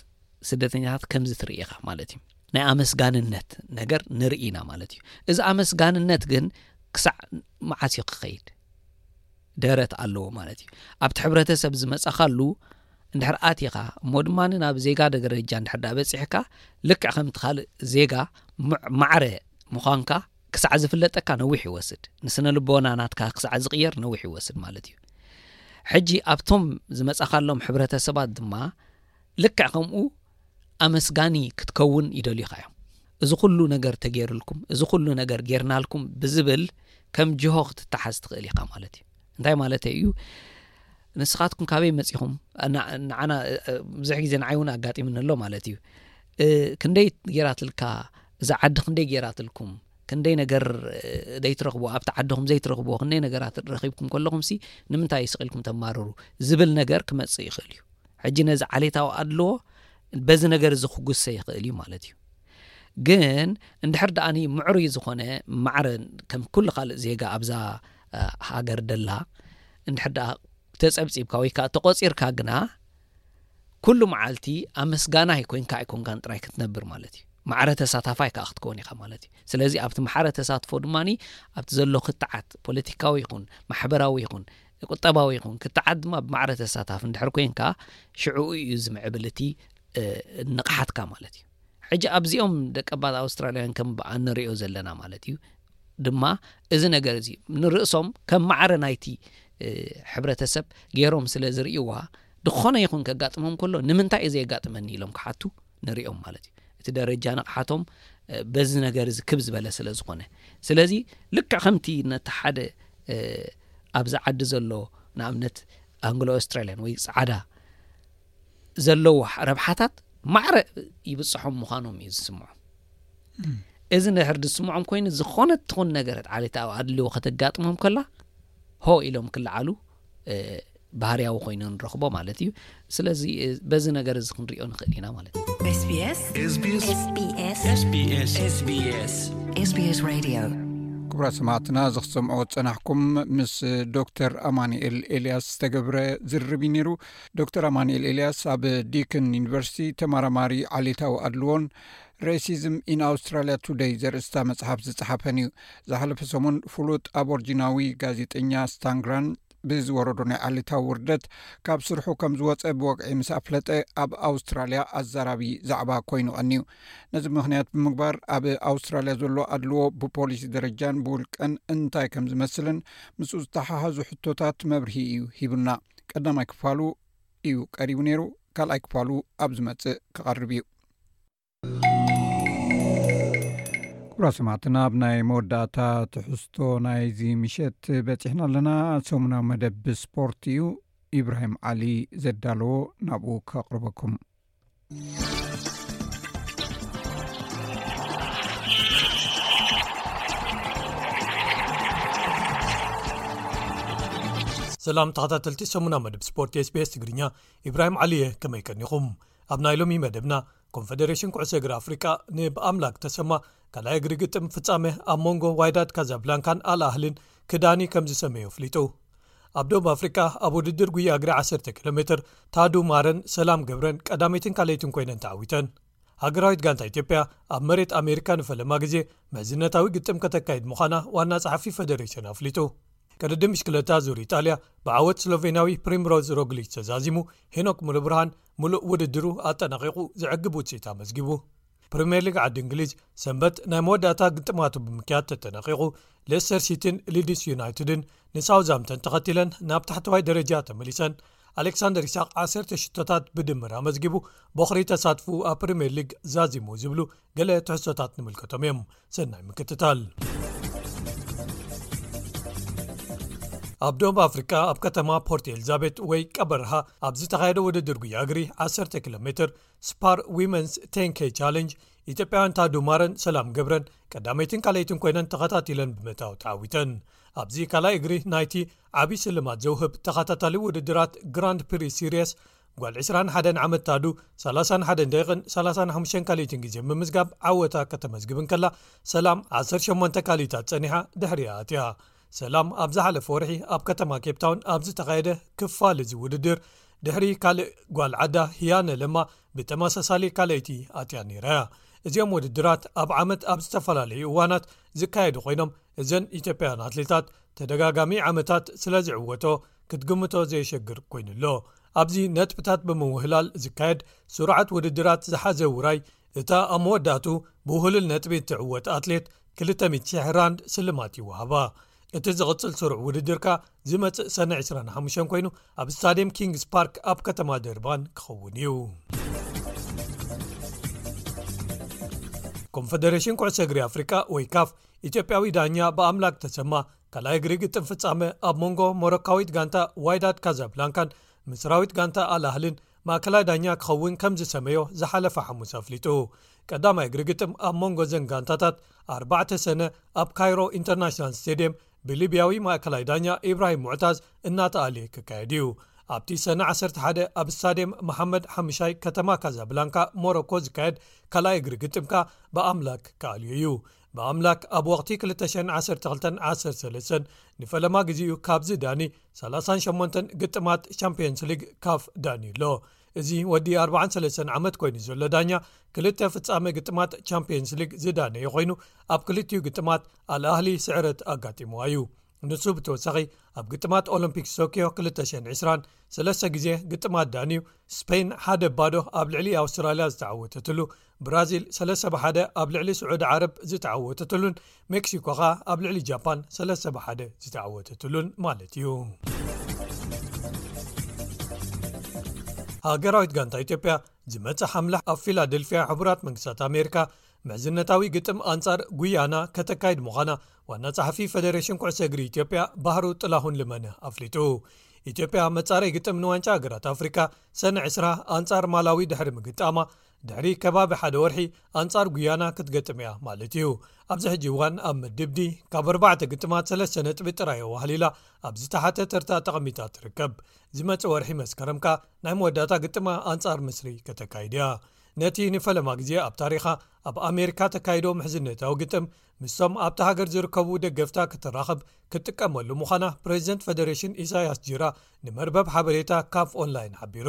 ስደተኛታት ከምዚ ትርኢ ኢኻ ማለት እዩ ናይ ኣመስጋንነት ነገር ንርኢ ኢና ማለት እዩ እዚ ኣመስጋንነት ግን ክሳዕ መዓስ እዩ ክኸይድ ደረት ኣለዎ ማለት እዩ ኣብቲ ሕብረተሰብ ዝመጻኻሉ እንድሕር ኣትኻ እሞ ድማ ናብ ዜጋ ደገረጃ እንድሕር ዳ በፂሕካ ልክዕ ከምቲ ካልእ ዜጋ ማዕረ ምዃንካ ክሳዕ ዝፍለጠካ ነዊሕ ይወስድ ንስነ ልቦና ናትካ ክሳዕ ዝቕየር ነዊሕ ይወስድ ማለት እዩ ሕጂ ኣብቶም ዝመጻኻሎም ሕብረተሰባት ድማ ልክዕ ከምኡ ኣመስጋኒ ክትከውን ይደልዩኻ እዮም። እዚ ኹሉ ነገር ተገይርልኩም፣ እዚ ኹሉ ነገር ገይርናልኩም ብዝብል ከም ጅሆ ክትተሓዝ ትኽእል ኢኻ ማለት እዩ። እንታይ ማለተይ እዩ? ንስኻትኩም ካበይ መጺኹም ንዓና ብዙሕ ግዜ ንዓይ እውን ኣጋጢምኒ ኣሎ ማለት እዩ ክንደይ ጌራትልካ እዛ ዓዲ ክንደይ ጌራትልኩም ክንደይ ነገር ዘይትረኽቡ ኣብቲ ዓድኹም ዘይትረኽብዎ ክንደይ ነገራት ረኺብኩም ከለኹም ሲ ንምንታይ ስቂልኩም ተማርሩ ዝብል ነገር ክመጽእ ይኽእል እዩ ሕጂ ነዚ ዓሌታዊ ኣድልዎ በዚ ነገር እዚ ክጉሰ ይኽእል እዩ ማለት እዩ። ግን እንድሕር ደኣኒ ምዕሩይ ዝኾነ ማዕረ ከም ኩሉ ካልእ ዜጋ ኣብዛ ሃገር ደላ እንድሕር ደኣ ተጸብጺብካ ወይ ከዓ ተቖጺርካ ግና ኩሉ መዓልቲ ኣመስጋናይ ኮንካ ኣይኮንካን ጥራይ ክትነብር ማለት እዩ። ማዕረ ተሳታፋይ ከዓ ክትከውን ኢኻ ማለት እዩ ስለዚ ኣብቲ ማሓረ ተሳትፎ ድማ ኣብቲ ዘሎ ክትዓት ፖለቲካዊ ይኹን ማሕበራዊ ይኹን ቁጠባዊ ይኹን ክትዓት ድማ ብማዕረ ተሳታፊ እንድሕር ኮይንካ ሽዕኡ እዩ ዝምዕብል እቲ ንቕሓትካ ማለት እዩ ሕጂ ኣብዚኦም ደቀባት ኣውስትራልያውያን ከም በኣ ንሪኦ ዘለና ማለት እዩ ድማ እዚ ነገር እዚ ንርእሶም ከም ማዕረ ናይቲ ሕብረተሰብ ገይሮም ስለ ዝርእይዋ ዝኾነ ይኹን ከጋጥሞም ከሎ ንምንታይ እዩ ዘየጋጥመኒ ኢሎም ክሓቱ ንሪኦም ማለት እዩ እቲ ደረጃ ንቕሓቶም በዚ ነገር እዚ ክብ ዝበለ ስለ ዝኾነ ስለዚ ልክዕ ከምቲ ነቲ ሓደ ኣብዚ ዓዲ ዘሎ ንኣብነት ኣንግሎ ኣስትራልያን ወይ ፃዕዳ ዘለዎ ረብሓታት ማዕረ ይብፅሖም ምዃኖም እዩ ዝስምዖም እዚ ንድሕር ዝስምዖም ኮይኑ ዝኾነ ትኹን ነገረት ዓሌታዊ ኣድልዎ ከተጋጥሞም ከላ ሆ ኢሎም ክለዓሉ ባህርያዊ ኮይኑ ንረኽቦ ማለት እዩ ስለዚ በዚ ነገር እዚ ክንሪኦ ንኽእል ኢና ማለት እዩ ክብራ ሰማዕትና እዚ ክሰምዖ ዝፀናሕኩም ምስ ዶክተር ኣማኒኤል ኤልያስ ዝተገብረ ዝርርብ እዩ ነይሩ ዶክተር ኣማኒኤል ኤልያስ ኣብ ዲክን ዩኒቨርሲቲ ተማራማሪ ዓሌታዊ ኣድልዎን ሬሲዝም ኢን ኣውስትራልያ ቱደይ ዘርእስታ መጽሓፍ ዝጸሓፈን እዩ ዝሓለፈ ሰሙን ፍሉጥ ኣቦርጂናዊ ጋዜጠኛ ስታንግራን ብዝወረዶ ናይ ዓሌታዊ ውርደት ካብ ስርሑ ከም ዝወፀ ብወግዒ ምስ ኣፍለጠ ኣብ ኣውስትራልያ ኣዛራቢ ዛዕባ ኮይኑ ቐንዩ ነዚ ምክንያት ብምግባር ኣብ ኣውስትራልያ ዘሎ ኣድልዎ ብፖሊሲ ደረጃን ብውልቀን እንታይ ከም ዝመስልን ምስ ዝተሓሓዙ ሕቶታት መብርሂ እዩ ሂቡና ቀዳማይ ክፋሉ እዩ ቀሪቡ ነይሩ ካልኣይ ክፋሉ ኣብ ዝመፅእ ክቐርብ እዩ ኩብራ ሰማዕትና ኣብ ናይ መወዳእታ ትሕዝቶ ናይዚ ምሸት በፂሕና ኣለና ሰሙናዊ መደብ ብስፖርት እዩ ኢብራሂም ዓሊ ዘዳለዎ ናብኡ ከቅርበኩም ሰላም ተኸታተልቲ ሰሙና መደብ ስፖርት ስቤስ ትግርኛ ኢብራሂም ዓሊ እየ ከመይ ቀኒኹም ኣብ ናይ ሎሚ መደብና ኮንፈደሬሽን ኩዕሶ እግሪ ኣፍሪቃ ንብኣምላክ ተሰማ ካልኣይ እግሪ ግጥም ፍጻመ ኣብ መንጎ ዋይዳድ ካዛብላንካን ኣልኣህልን ክዳኒ ከም ዝሰመዮ ኣፍሊጡ ኣብ ዶብ ኣፍሪቃ ኣብ ውድድር ጉያ እግሪ 1 ኪሎ ሜትር ታዱ ማረን ሰላም ገብረን ቀዳመይትን ካልይትን ኮይነን ተዓዊተን ሃገራዊት ጋንታ ኢትዮጵያ ኣብ መሬት ኣሜሪካ ንፈለማ ግዜ መዝነታዊ ግጥም ከተካይድ ምዃና ዋና ጸሓፊ ፈደሬሽን ኣፍሊጡ ቅድዲ ምሽክለታ ዙር ኢጣልያ ብዓወት ስሎቨንያዊ ፕሪምሮዝ ሮግሊጅ ተዛዚሙ ሄኖክ ሙሉብርሃን ሙሉእ ውድድሩ ኣጠናቒቑ ዘዕግብ ውፅኢት ኣመዝጊቡ። ፕሪምየር ሊግ ዓዲ እንግሊዝ ሰንበት ናይ መወዳእታ ግጥማቱ ብምክያድ ተጠናቒቑ ሌስተር ሲቲን ሊድስ ዩናይትድን ንሳውዛምተን ተኸቲለን ናብ ታሕተዋይ ደረጃ ተመሊሰን ኣሌክሳንደር ይስቅ ዓሰርተ ሽቶታት ብድምር ኣመዝጊቡ ቦኽሪ ተሳትፉ ኣብ ፕሪምየር ሊግ ዛዚሙ ዝብሉ ገለ ትሕሶታት ንምልከቶም እዮም ሰናይ ምክትታል ኣብ ደቡብ ኣፍሪካ ኣብ ከተማ ፖርት ኤልዛቤት ወይ ቀበርሃ ኣብ ዝተኻየደ ውድድር ጉያ እግሪ 1ሰ ኪሎ ሜትር ስፓር ዊመንስ ቴንኬ ቻለንጅ ኢትዮጵያውያን ታዱማረን ሰላም ገብረን ቀዳመይትን ካልይትን ኮይነን ተኸታቲለን ብምእታዊ ተዓዊተን ኣብዚ ካልይ እግሪ ናይቲ ዓብዪ ስልማት ዘውህብ ተኸታታሊ ውድድራት ግራንድ ፕሪ ሲሪስ ጓል ዕስራን ሓደን ዓመት ታዱ፣ ሰላሳን ሓደን ደቂቕን ሰላሳን ሓሙሽተን ካልኢትን ግዜ ብምምዝጋብ ዓወታ ከተመዝግብ እንከላ፣ ሰላም ዓሰርተ ሸሞንተ ካልኢታት ጸኒሓ ድሕሪኣ ኣትያ። ሰላም ኣብ ዝሓለፈ ወርሒ ኣብ ከተማ ኬፕታውን ኣብ ዝተኻየደ ክፋል እዚ ውድድር ድሕሪ ካልእ ጓል ዓዳ ህያነ ለማ ብተመሳሳሊ ካልኣይቲ ኣትያ ነይራያ። እዚኦም ውድድራት ኣብ ዓመት ኣብ ዝተፈላለዩ እዋናት ዝካየዱ ኮይኖም እዘን ኢትዮጵያውያን ኣትሌታት ተደጋጋሚ ዓመታት ስለዝዕወቶ፣ ክትግምቶ ዘየሸግር ኮይኑ ኣሎ ኣብዚ ነጥብታት ብምውህላል ዝካየድ ስሩዓት ውድድራት ዝሓዘ ውራይ እታ ኣብ መወዳእቱ ብውህሉል ነጥቢ እትዕወት ኣትሌት 200,00 ራንድ ስልማት ይወሃባ እቲ ዝቕፅል ስሩዕ ውድድርካ ዝመፅእ ሰነ 25 ኮይኑ ኣብ ስታድየም ኪንግስ ፓርክ ኣብ ከተማ ደርባን ክኸውን እዩ ኮንፈደሬሽን ኩዕሰግሪ ኣፍሪቃ ወይ ካፍ ኢትዮጵያዊ ዳኛ ብኣምላክ ተሰማ ካልኣይ እግሪ ግጥም ፍጻመ ኣብ መንጎ ሞሮካዊት ጋንታ ዋይዳድ ካዛብላንካን ምስራዊት ጋንታ ኣልኣህሊን ማእከላይ ዳኛ ክኸውን ከም ዝሰመዮ ዝሓለፈ ሓሙስ ኣፍሊጡ። ቀዳማይ እግሪ ግጥም ኣብ መንጎ እዘን ጋንታታት ኣርባዕተ ሰነ ኣብ ካይሮ ኢንተርናሽናል ስቴድየም ብሊብያዊ ማእከላይ ዳኛ ኢብራሂም ሙዕታዝ እናተኣልየ ክካየድ እዩ። ኣብቲ ሰነ ዓሰርተ ሓደ ኣብ ስታድየም መሓመድ ሓምሻይ ከተማ ካዛብላንካ ሞሮኮ ዝካየድ ካልኣይ እግሪ ግጥም ከኣ ብኣምላክ ክኣልዮ እዩ። ብኣምላክ ኣብ ወቅቲ ክልተ ሸን ዓሰርተ ክልተን ዓሰርተ ሰለስተን ንፈለማ ግዚኡ ካብ ዝዳኒ ሰላሳን ሸሞንተን ግጥማት ሻምፕዮንስ ሊግ ካፍ ዳንዩ ኣሎ እዚ ወዲ ኣርባዓን ሰለስተን ዓመት ኮይኑ ዘሎ ዳኛ ክልተ ፍጻመ ግጥማት ቻምፕዮንስ ሊግ ዝዳነዩ ኮይኑ ኣብ ክልቲኡ ግጥማት ኣልኣህሊ ስዕረት ኣጋጢምዋ እዩ ንሱ ብተወሳኺ ኣብ ግጥማት ኦሎምፒክ ሶክዮ 220 ሰለስተ ግዜ ግጥማት ዳንዩ ስፐይን ሓደ ባዶ ኣብ ልዕሊ ኣውስትራልያ ዝተዓወተትሉ ብራዚል ሰለስተ ብሓደ ኣብ ልዕሊ ስዑዲ ዓረብ ዝተዓወተትሉን ሜክሲኮ ኸ ኣብ ልዕሊ ጃፓን ሰለስተ ብሓደ ዝተዓወተትሉን ማለት እዩ ሃገራዊት ጋንታ ኢትዮጵያ ዝመጽእ ሓምላ ኣብ ፊላደልፍያ ሕቡራት መንግስታት ኣሜሪካ ምሕዝነታዊ ግጥም ኣንጻር ጉያና ከተካይድ ምዃና ዋና ጸሓፊ ፈደሬሽን ኩዕሶ እግሪ ኢትዮጵያ ባህሩ ጥላሁን ልመነ ኣፍሊጡ ኢትዮጵያ መጻረይ ግጥም ንዋንጫ ሃገራት ኣፍሪካ ሰነ 2ስራ ኣንጻር ማላዊ ድሕሪ ምግጣማ ድሕሪ ከባቢ ሓደ ወርሒ ኣንጻር ጉያና ክትገጥም እያ ማለት እዩ ኣብዚ ሕጂ እዋን ኣብ መድብዲ ካብ ኣርባዕተ ግጥማት ሰለስተ ነጥቢ ጥራይ ኣዋህሊላ ኣብ ዝተሓተ ተርታ ጠቐሚታ ትርከብ ዝመፅ ወርሒ መስከረምካ ናይ መወዳእታ ግጥማ ኣንጻር ምስሪ ከተካይድ እያ ነቲ ንፈለማ ግዜ ኣብ ታሪኻ ኣብ ኣሜሪካ ተካይዶ ምሕዝነታዊ ግጥም ምስም ኣብቲ ሃገር ዝርከቡ ደገፍታ ክትራኸብ ክትጥቀመሉ ምዃና ፕሬዚደንት ፈደሬሽን ኢሳያስ ጅራ ንመርበብ ሓበሬታ ካፍ ኦንላይን ሓቢሩ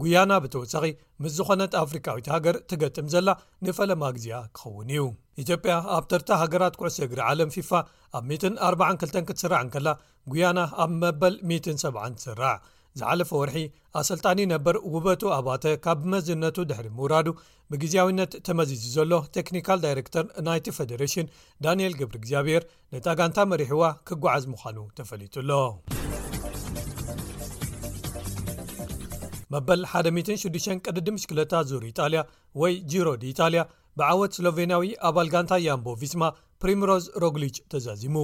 ጉያና ብተወሳኺ ምስ ዝኾነት ኣፍሪካዊት ሃገር ትገጥም ዘላ ንፈለማ ግዜኣ ክኸውን እዩ ኢትዮጵያ ኣብ ተርታ ሃገራት ኩዕሰ እግሪ ዓለም ፊፋ ኣብ 142 ክትስራዕ እንከላ ጉያና ኣብ መበል ሚትን ሰብዓን ትስራዕ። ዝሓለፈ ወርሒ ኣሰልጣኒ ነበር ውበቱ ኣባተ ካብ ብመዝነቱ ድሕሪ ምውራዱ ብግዜያዊነት ተመዚዙ ዘሎ ቴክኒካል ዳይረክተር ናይቲ ፈደሬሽን ዳንኤል ግብሪ እግዚኣብሔር ነታ ጋንታ መሪሕዋ ክጓዓዝ ምዃኑ ተፈሊጡ ኣሎ። መበል 16 ቅድዲ ምሽክለታ ዙር ኢጣልያ ወይ ጂሮ ድ ኢጣልያ ብዓወት ስሎቨንያዊ ኣባል ጋንታ ያምቦ ቪስማ ፕሪምሮዝ ሮግሊች ተዛዚሙ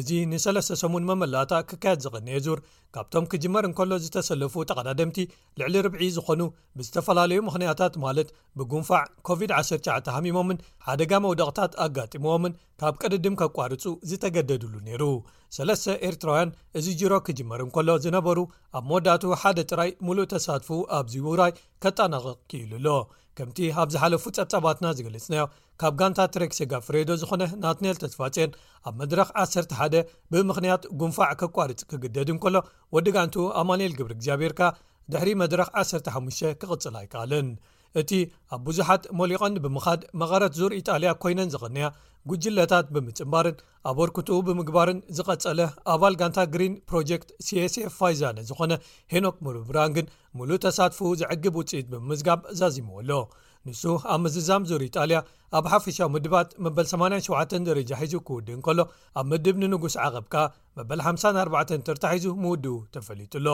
እዚ ንሰለስተ ሰሙን መመላእታ ክካየድ ዝቐነየ ዙር ካብቶም ክጅመር እንከሎ ዝተሰለፉ ተቐዳደምቲ ልዕሊ ርብዒ ዝኾኑ ብዝተፈላለዩ ምኽንያታት ማለት ብጉንፋዕ ኮቪድ-19 ሃሚሞምን ሓደጋ መውደቕታት ኣጋጢምዎምን ካብ ቅድድም ከቋርፁ ዝተገደድሉ ነይሩ። ሰለስተ ኤርትራውያን እዚ ጅሮ ክጅመር እንከሎ ዝነበሩ ኣብ መወዳእትኡ ሓደ ጥራይ ሙሉእ ተሳትፍኡ ኣብዚ ውራይ ከጣናቕቕ ክኢሉ ኣሎ። ከምቲ ኣብ ዝሓለፉ ፀብፃባትና ዝገለፅናዮ ካብ ጋንታ ትሬክሴጋ ፍሬዶ ዝኾነ ናትንኤል ተስፋጽዮን ኣብ መድረኽ ዓሰርተ ሓደ ብምኽንያት ጉንፋዕ ከቋርጽ ክግደድ እንከሎ ወዲ ጋንቱ ኣማንኤል ግብሪ እግዚኣብሔርካ ድሕሪ መድረኽ 15 ክቕጽል ኣይከኣለን እቲ ኣብ ብዙሓት ሞሊቐን ብምኻድ መቐረት ዙር ኢጣልያ ኮይነን ዝቕንያ ጉጅለታት ብምጽምባርን ኣበርክትኡ ብምግባርን ዝቐጸለ ኣባል ጋንታ ግሪን ፕሮጀክት ሲስf ፋይዛነ ዝኾነ ሄኖክ ምርብራን ግን ሙሉእ ተሳትፉ ዘዕግብ ውፅኢት ብምምዝጋብ ዛዚምዎ ኣሎ ንሱ ኣብ ምዝዛም ዙር ኢጣልያ ኣብ ሓፈሻዊ ምድባት መበል 87 ደረጃ ሒዙ ክውድእ እንከሎ ኣብ ምድብ ንንጉስ ዓቐብ ከኣ መበል 54 ተርታ ሒዙ ምውድኡ ተፈሊጡ ኣሎ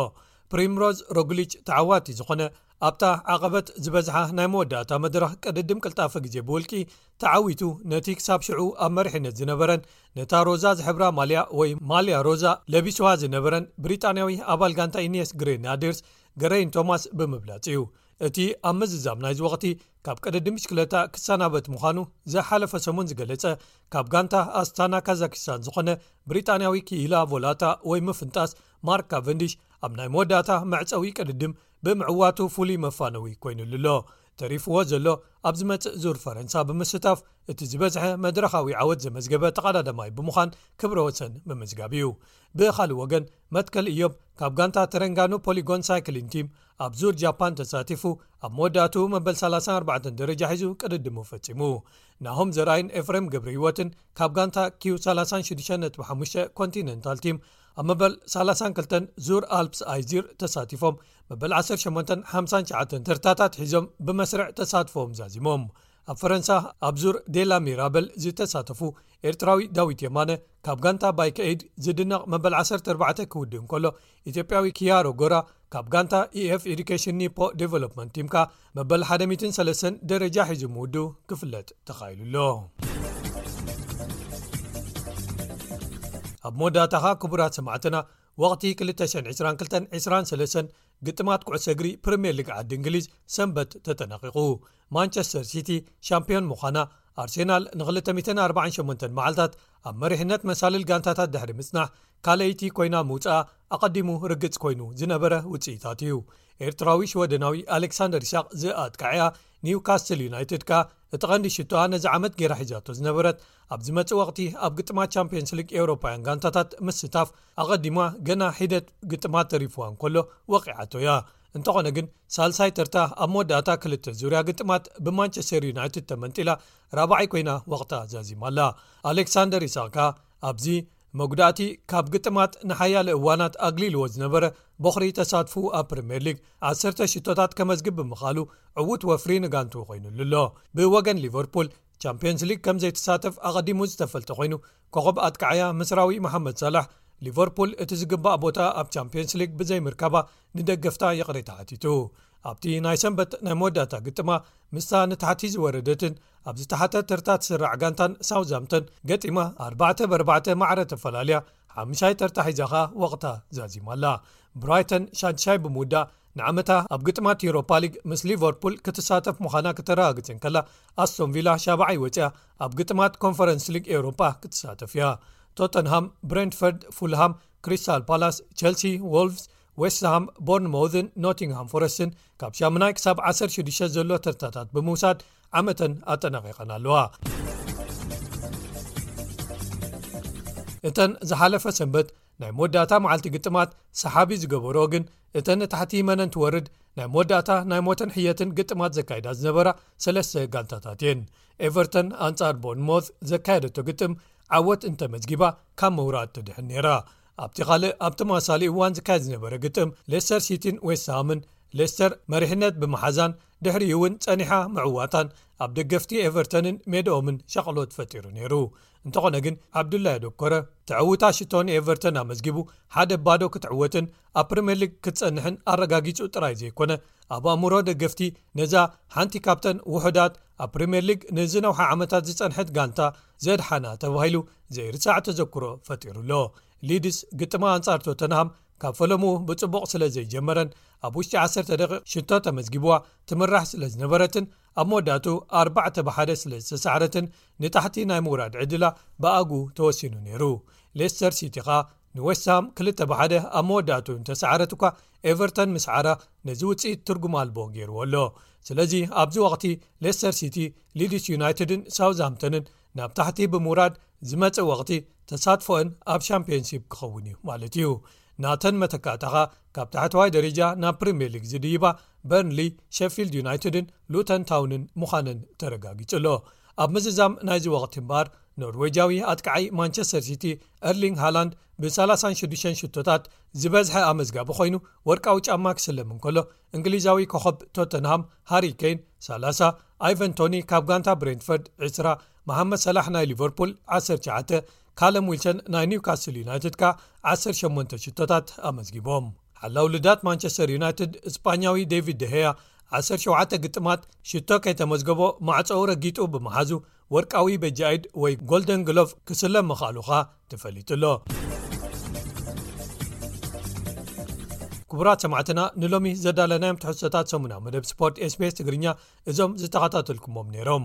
ፕሪም ሮዝ ሮግሊች ተዓዋቲ ዝኾነ ኣብታ ዓቐበት ዝበዝሓ ናይ መወዳእታ መድረኽ ቅድድም ቅልጣፈ ግዜ ብውልቂ ተዓዊቱ ነቲ ክሳብ ሽዑ ኣብ መርሒነት ዝነበረን ነታ ሮዛ ዝሕብራ ማልያ ወይ ማልያ ሮዛ ለቢስዋ ዝነበረን ብሪጣንያዊ ኣባል ጋንታ ዩንስ ግሬ ናድርስ ገረይን ቶማስ ብምብላጽ እዩ እቲ ኣብ ምዝዛም ናይዚ ወቕቲ ካብ ቀደዲ ምሽክለታ ክሰናበት ምዃኑ ዝሓለፈ ሰሙን ዝገለጸ ካብ ጋንታ ኣስታና ካዛኪስታን ዝኾነ ብሪጣንያዊ ክኢላ ቮላታ ወይ ምፍንጣስ ማርካ ቨንዲሽ ኣብ ናይ መወዳእታ መዕፀዊ ቅድድም ብምዕዋቱ ፍሉይ መፋነዊ ኮይኑሉ ኣሎ ተሪፍዎ ዘሎ ኣብ ዝመፅእ ዙር ፈረንሳ ብምስታፍ እቲ ዝበዝሐ መድረኻዊ ዓወት ዘመዝገበ ተቓዳዳማይ ብምዃን ክብረ ወሰን ምምዝጋብ እዩ ብካልእ ወገን መትከል እዮብ ካብ ጋንታ ተረንጋኑ ፖሊጎን ሳይክሊን ቲም ኣብ ዙር ጃፓን ተሳቲፉ ኣብ መወዳእትኡ መበል 34 ደረጃ ሒዙ ቅድድሙ ፈጺሙ። ናሆም ዘርኣይን ኤፍሬም ገብረሂወትን ካብ ጋንታ ኪው36.5 ኮንቲነንታል ቲም ኣብ መበል 32ን ዙር ኣልፕስ ኣይዚር ተሳቲፎም መበል 18ን 59 ተርታታት ሒዞም ብመስርዕ ተሳትፎም ዛዚሞም። ኣብ ፈረንሳ ኣብ ዙር ዴላ ሚራበል ዝተሳተፉ ኤርትራዊ ዳዊት የማነ ካብ ጋንታ ባይከኤድ ዝድነቕ መበል 14 ክውድእ እንከሎ ኢትዮጵያዊ ክያሮ ጎራ ካብ ጋንታ eኤf ኤዱኬሽን ኒፖ ዴቨሎፕመንት ቲም ከኣ መበል 103 ደረጃ ሒዙ ምውድኡ ክፍለጥ ተኻኢሉ ኣሎ ኣብ መወዳእታ ኸኣ ክቡራት ሰማዕትና ወቕቲ 22223 ግጥማት ኩዕሰ እግሪ ፕሪምየር ሊግ ዓዲ እንግሊዝ ሰንበት ተጠናቒቑ ማንቸስተር ሲቲ ሻምፕዮን ምዃና፣ ኣርሴናል ን248 መዓልታት ኣብ መሪሕነት መሳልል ጋንታታት ድሕሪ ምጽናሕ ካልኣይቲ ኮይና ምውጽኣ ኣቐዲሙ ርግጽ ኮይኑ ዝነበረ ውጽኢታት እዩ። ኤርትራዊ ሽወደናዊ ኣሌክሳንደር ኢሳቕ ዝኣጥቃዕያ ኒውካስትል ዩናይትድ ከኣ እቲ ቀንዲ ሽቶኣ ነዚ ዓመት ጌራ ሒዛቶ ዝነበረት ኣብ ዝመጽእ ወቕቲ ኣብ ግጥማት ቻምፕዮንስ ሊግ ኤውሮጳውያን ጋንታታት ምስታፍ ኣቐዲማ ገና ሒደት ግጥማት ተሪፉዋ እንከሎ ወቒዓቶ እያ። እንተኾነ ግን ሳልሳይ ተርታ ኣብ መወዳእታ ክልተ ዙርያ ግጥማት ብማንቸስተር ዩናይትድ ተመንጢላ ራብዓይ ኮይና ወቕታ ዛዚማ ኣላ። ኣሌክሳንደር ኢሳቕ ከኣ ኣብዚ መጉዳእቲ ካብ ግጥማት ንሓያለ እዋናት ኣግሊልዎ ዝነበረ ቦኽሪ ተሳትፍኡ ኣብ ፕሪምየር ሊግ ዓሰርተ ሽቶታት ከመዝግብ ብምኽኣሉ ዕዉት ወፍሪ ንጋንትኡ ኮይኑሉ ኣሎ። ብወገን ሊቨርፑል ቻምፕዮንስ ሊግ ከም ዘይትሳተፍ ኣቐዲሙ ዝተፈልጠ ኮይኑ ኮኾብ ኣጥቃዓያ ምስራዊ መሓመድ ሳላሕ ሊቨርፑል እቲ ዝግባእ ቦታ ኣብ ቻምፕዮንስ ሊግ ብዘይምርካባ ንደገፍታ ይቕሬታ ሓቲቱ ኣብቲ ናይ ሰንበት ናይ መወዳእታ ግጥማ ምስታ ንታሕቲ ዝወረደትን ኣብ ዝተሓተ ተርታ ትስራዕ ጋንታን ሳውዛምተን ገጢማ 4 ብ4 ማዕረ ተፈላለያ ሓሙሻይ ተርታ ሒዛ ከኣ ወቕታ ዛዚማ ኣላ ብራይተን ሻድሻይ ብምውዳእ ንዓመታ ኣብ ግጥማት ኤሮፓ ሊግ ምስ ሊቨርፑል ክትሳተፍ ምዃና ክተረጋግጽ እንከላ ኣስቶንቪላ ሻባዓይ ወፅያ ኣብ ግጥማት ኮንፈረንስ ሊግ ኤውሮጳ ክትሳተፍ እያ ቶተንሃም ብረንፈርድ ፉልሃም ክሪስታል ፓላስ ቸልሲ ዎልቭስ ወስትሃም ቦርንሞዝን ኖቲንግሃም ፎረስትን ካብ ሻሙናይ ክሳብ 16 ዘሎ ተርታታት ብምውሳድ ዓመተን ኣጠናቂቀን ኣለዋ እተን ዝሓለፈ ሰንበት ናይ መወዳእታ መዓልቲ ግጥማት ሰሓቢ ዝገበሮ ግን እተን ታሕቲ መነን ትወርድ ናይ መወዳእታ ናይ ሞተን ሕየትን ግጥማት ዘካይዳ ዝነበራ ሰለስተ ጋንታታት እየን ኤቨርተን ኣንጻር ቦርንሞት ዘካየደቶ ግጥም ዓወት እንተመዝጊባ ካብ ምውራድ ትድሕን ነይራ ኣብቲ ካልእ ኣብ ተመሳሳሊ እዋን ዝካየድ ዝነበረ ግጥም ሌስተር ሲቲን ዌስትሃምን ሌስተር መሪሕነት ብምሓዛን ድሕሪኡ እውን ጸኒሓ ምዕዋታን ኣብ ደገፍቲ ኤቨርተንን ሜድኦምን ሸቕሎት ፈጢሩ ነይሩ እንተኾነ ግን ዓብዱላይ ኣዶኮረ ተዐውታ ሽቶን ኤቨርተን ኣመዝጊቡ ሓደ ባዶ ክትዕወትን ኣብ ፕሪምየር ሊግ ክትጸንሕን ኣረጋጊጹ ጥራይ ዘይኮነ ኣብ ኣእምሮ ደገፍቲ ነዛ ሓንቲ ካብተን ውሑዳት ኣብ ፕሪምየር ሊግ ንዝነውሓ ዓመታት ዝጸንሐት ጋንታ ዘድሓና ተባሂሉ ዘይርሳዕ ተዘክሮ ፈጢሩ ኣሎ ሊድስ ግጥማ ኣንጻር ቶተንሃም ካብ ፈለምኡ ብጽቡቕ ስለ ዘይጀመረን ኣብ ውሽጢ ዓሰርተ ደቂቕ ሽቶ ተመዝጊብዋ ትምራሕ ስለ ዝነበረትን ኣብ መወዳእቱ ኣርባዕተ ብሓደ ስለ ዝተሳዕረትን ንታሕቲ ናይ ምውራድ ዕድላ ብኣግኡ ተወሲኑ ነይሩ ሌስተር ሲቲ ከኣ ንወስሃም ክልተ ብሓደ ኣብ መወዳእትኡ እንተሰዓረት እኳ ኤቨርተን ምስዓራ ነዚ ውፅኢት ትርጉም ኣልቦ ገይርዎ ኣሎ ስለዚ ኣብዚ ወቅቲ ሌስተር ሲቲ ሊድስ ዩናይትድን ሳውዝሃምተንን ናብ ታሕቲ ብምውራድ ዝመፀ ወቅቲ ተሳትፎኦን ኣብ ሻምፒዮንስፕ ክኸውን እዩ ማለት እዩ ናተን መተካእታኻ ካብ ታሕተዋይ ደሪጃ ናብ ፕሪምየር ሊግ ዝድይባ በርንሊ፣ ሸፊልድ ዩናይትድን ሉተን ታውንን ምዃነን ተረጋጊጹ ኣሎ። ኣብ ምዝዛም ናይዚ ወቕቲ እምበኣር ኖርወጃዊ ኣጥቃዓይ ማንቸስተር ሲቲ ኤርሊንግ ሃላንድ ብ ሰላሳን ሽዱሽተን ሽቶታት ዝበዝሐ ኣመዝጋቢ ኮይኑ ወርቃዊ ጫማ ክስለም እንከሎ እንግሊዛዊ ኮኾብ ቶተንሃም ሃሪ ኬን ሰላሳ ኣይቨን ቶኒ ካብ ጋንታ ብሬንትፈርድ ዕስራ መሓመድ ሰላሕ ናይ ሊቨርፑል ዓሰርተ ትሽዓተ ካለም ዊልሰን ናይ ኒውካስል ዩናይትድ ከኣ ዓሰርተ ሸሞንተ ሽቶታት ኣመዝጊቦም። ሓላው ልዳት ማንቸስተር ዩናይትድ እስጳኛዊ ደቪድ ደሀያ ዓሰርተ ሸውዓተ ግጥማት ሽቶ ከይተመዝገቦ ማዕጾኡ ረጊጡ ብምሓዙ ወርቃዊ በጃኢድ ወይ ጎልደን ግሎቭ ክስለም ምኽኣሉ ከኣ ተፈሊጡ'ሎ። ክቡራት ሰማዕትና ንሎሚ ዘዳለናዮም ትሕዝቶታት ሰሙናዊ መደብ ስፖርት ስbs ትግርኛ እዞም ዝተኸታተልኩሞም ነይሮም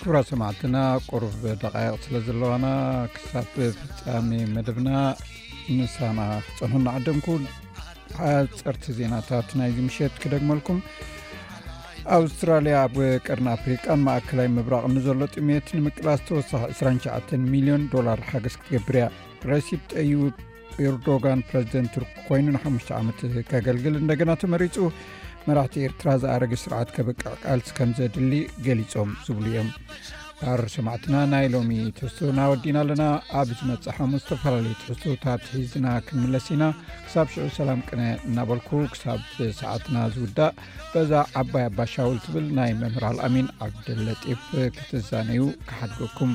ክብራ ሰማዕትና ቁሩብ ደቃይቕ ስለ ዘለዋና ክሳብ ፍፃሚ መደብና ንሳና ክፀንሑ ናዓደምኩ ሓፀርቲ ዜናታት ናይ ዝምሸት ክደግመልኩም ኣውስትራልያ ኣብ ቀርኒ ኣፍሪቃን ማእከላይ ምብራቕ ንዘሎ ጥሜት ንምቅላስ ተወሳኺ 29 ሚልዮን ዶላር ሓገስ ክትገብር እያ ረሲብ ጠይብ ኤርዶጋን ፕረዚደንት ቱርክ ኮይኑ ንሓሙሽ ዓመት ከገልግል እንደገና ተመሪፁ መራሕቲ ኤርትራ ዝኣረጊ ስርዓት ከብቅዕ ቃልሲ ከም ዘድሊ ገሊፆም ዝብሉ እዮም ባር ሰማዕትና ናይ ሎሚ ትሕዝቶና ወዲና ኣለና ኣብ ዝመፅእ ሓሙ ዝተፈላለዩ ትሕዝቶታት ሒዝና ክንምለስ ኢና ክሳብ ሽዑ ሰላም ቅነ እናበልኩ ክሳብ ሰዓትና ዝውዳእ በዛ ዓባይ ኣባሻውል ትብል ናይ መምህር ኣልኣሚን ዓብደለጢፍ ክትዛነዩ ክሓድገኩም